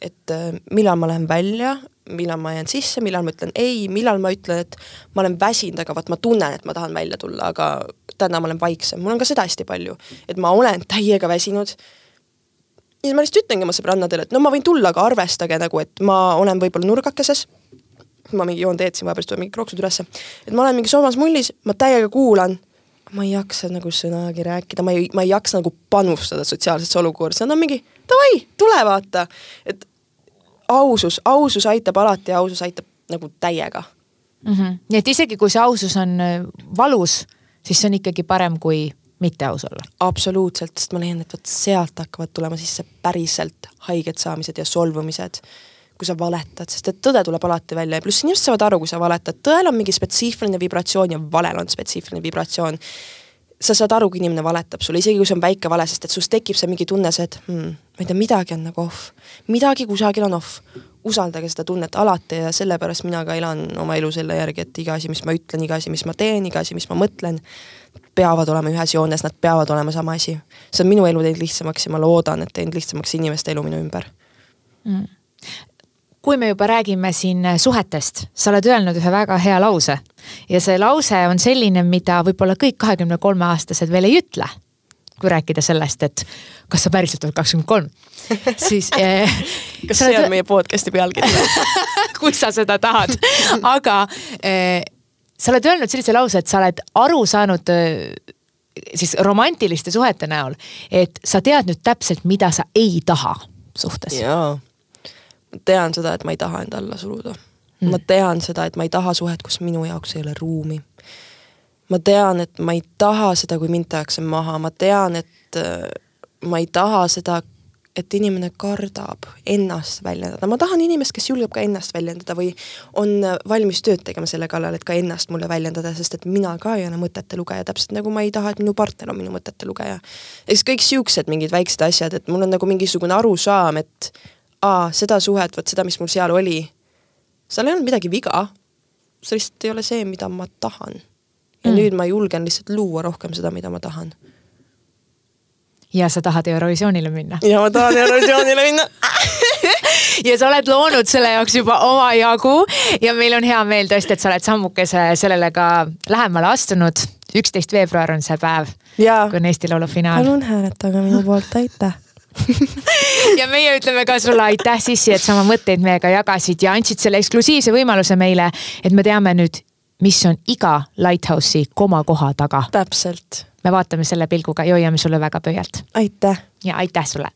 et äh, millal ma lähen välja, millal ma jään sisse, millal ma ütlen ei, millal ma ütlen, et ma olen väsinud, aga vot ma tunnen, et ma tahan välja tulla, aga täna ma olen vaiksem, mul on ka seda hästi palju, et ma olen täiega väsinud. ja ma lihtsalt ütlengi oma sõbrannadele, et no ma võin tulla, aga arvestage nagu, et ma olen võib-olla nurgakeses. ma mingi joon teed siin vahepeal, siis tulevad mingid krooksud ülesse. et ma olen mingi soomas mullis, ma täiega kuulan ma ei jaksa nagu sõnagi rääkida, ma ei, ma ei jaksa nagu panustada sotsiaalsesse olukorda, nad on mingi davai, tule vaata. et ausus, ausus aitab alati ausus aitab nagu täiega mm. -hmm. nii et isegi kui see ausus on äh, valus, siis see on ikkagi parem kui mitte aus olla. absoluutselt, sest ma leian, et vot sealt hakkavad tulema sisse päriselt haiged saamised ja solvumised. kui sa valetad, sest et tõde tuleb alati välja ja pluss inimesed saavad aru, kui sa valetad, tõel on mingi spetsiifiline vibratsioon ja valel on spetsiifiline vibratsioon. Sa saad aru, kui inimene valetab sulle, isegi kui see on väike vale, sest et sus tekib see mingi tunne, see, et hmm, ma ei tea, midagi on nagu off, midagi kusagil on off. usaldage seda tunnet alati ja sellepärast mina ka elan oma elu selle järgi, et iga asi, mis ma ütlen, iga asi, mis ma teen, iga asi, mis ma mõtlen, peavad olema ühes joones, nad peavad olema sama asi. see on minu elu teinud lihtsamaks ja ma loodan, et teinud lihtsamaks inimeste elu minu ümber mm kui me juba räägime siin suhetest, sa oled öelnud ühe väga hea lause ja see lause on selline, mida võib-olla kõik kahekümne kolme aastased veel ei ütle. kui rääkida sellest, et kas sa päriselt oled kakskümmend kolm, siis eh,. kas see on meie podcast'i pealkiri kui sa seda tahad, aga eh, sa oled öelnud sellise lause, et sa oled aru saanud eh, siis romantiliste suhete näol, et sa tead nüüd täpselt, mida sa ei taha suhtes. jaa ma tean seda, et ma ei taha enda alla suruda. Mm.. ma tean seda, et ma ei taha suhet, kus minu jaoks ei ole ruumi. ma tean, et ma ei taha seda, kui mind tehakse maha, ma tean, et äh, ma ei taha seda, et inimene kardab ennast väljendada, ma tahan inimest, kes julgeb ka ennast väljendada või on valmis tööd tegema selle kallal, et ka ennast mulle väljendada, sest et mina ka ei ole mõtete lugeja, täpselt nagu ma ei taha, et minu partner on minu mõtete lugeja. eks kõik siuksed mingid väiksed asjad, et mul on nagu mingisugune arusaam, et aa, seda suhet, vot seda, mis mul seal oli, seal ei olnud midagi viga. see lihtsalt ei ole see, mida ma tahan. ja mm. nüüd ma julgen lihtsalt luua rohkem seda, mida ma tahan. ja sa tahad Eurovisioonile minna? ja ma tahan Eurovisioonile minna ja sa oled loonud selle jaoks juba omajagu ja meil on hea meel tõesti, et sa oled sammukese sellele ka lähemale astunud. üksteist veebruar on see päev, kui on Eesti Laulu finaal. palun hääletage minu poolt, aitäh ja meie ütleme ka sulle aitäh, Sissi, et sa oma mõtteid meiega jagasid ja andsid selle eksklusiivse võimaluse meile, et me teame nüüd, mis on iga Lighthouse'i komakoha taga. täpselt. me vaatame selle pilguga ja hoiame sulle väga pöialt. aitäh. ja aitäh sulle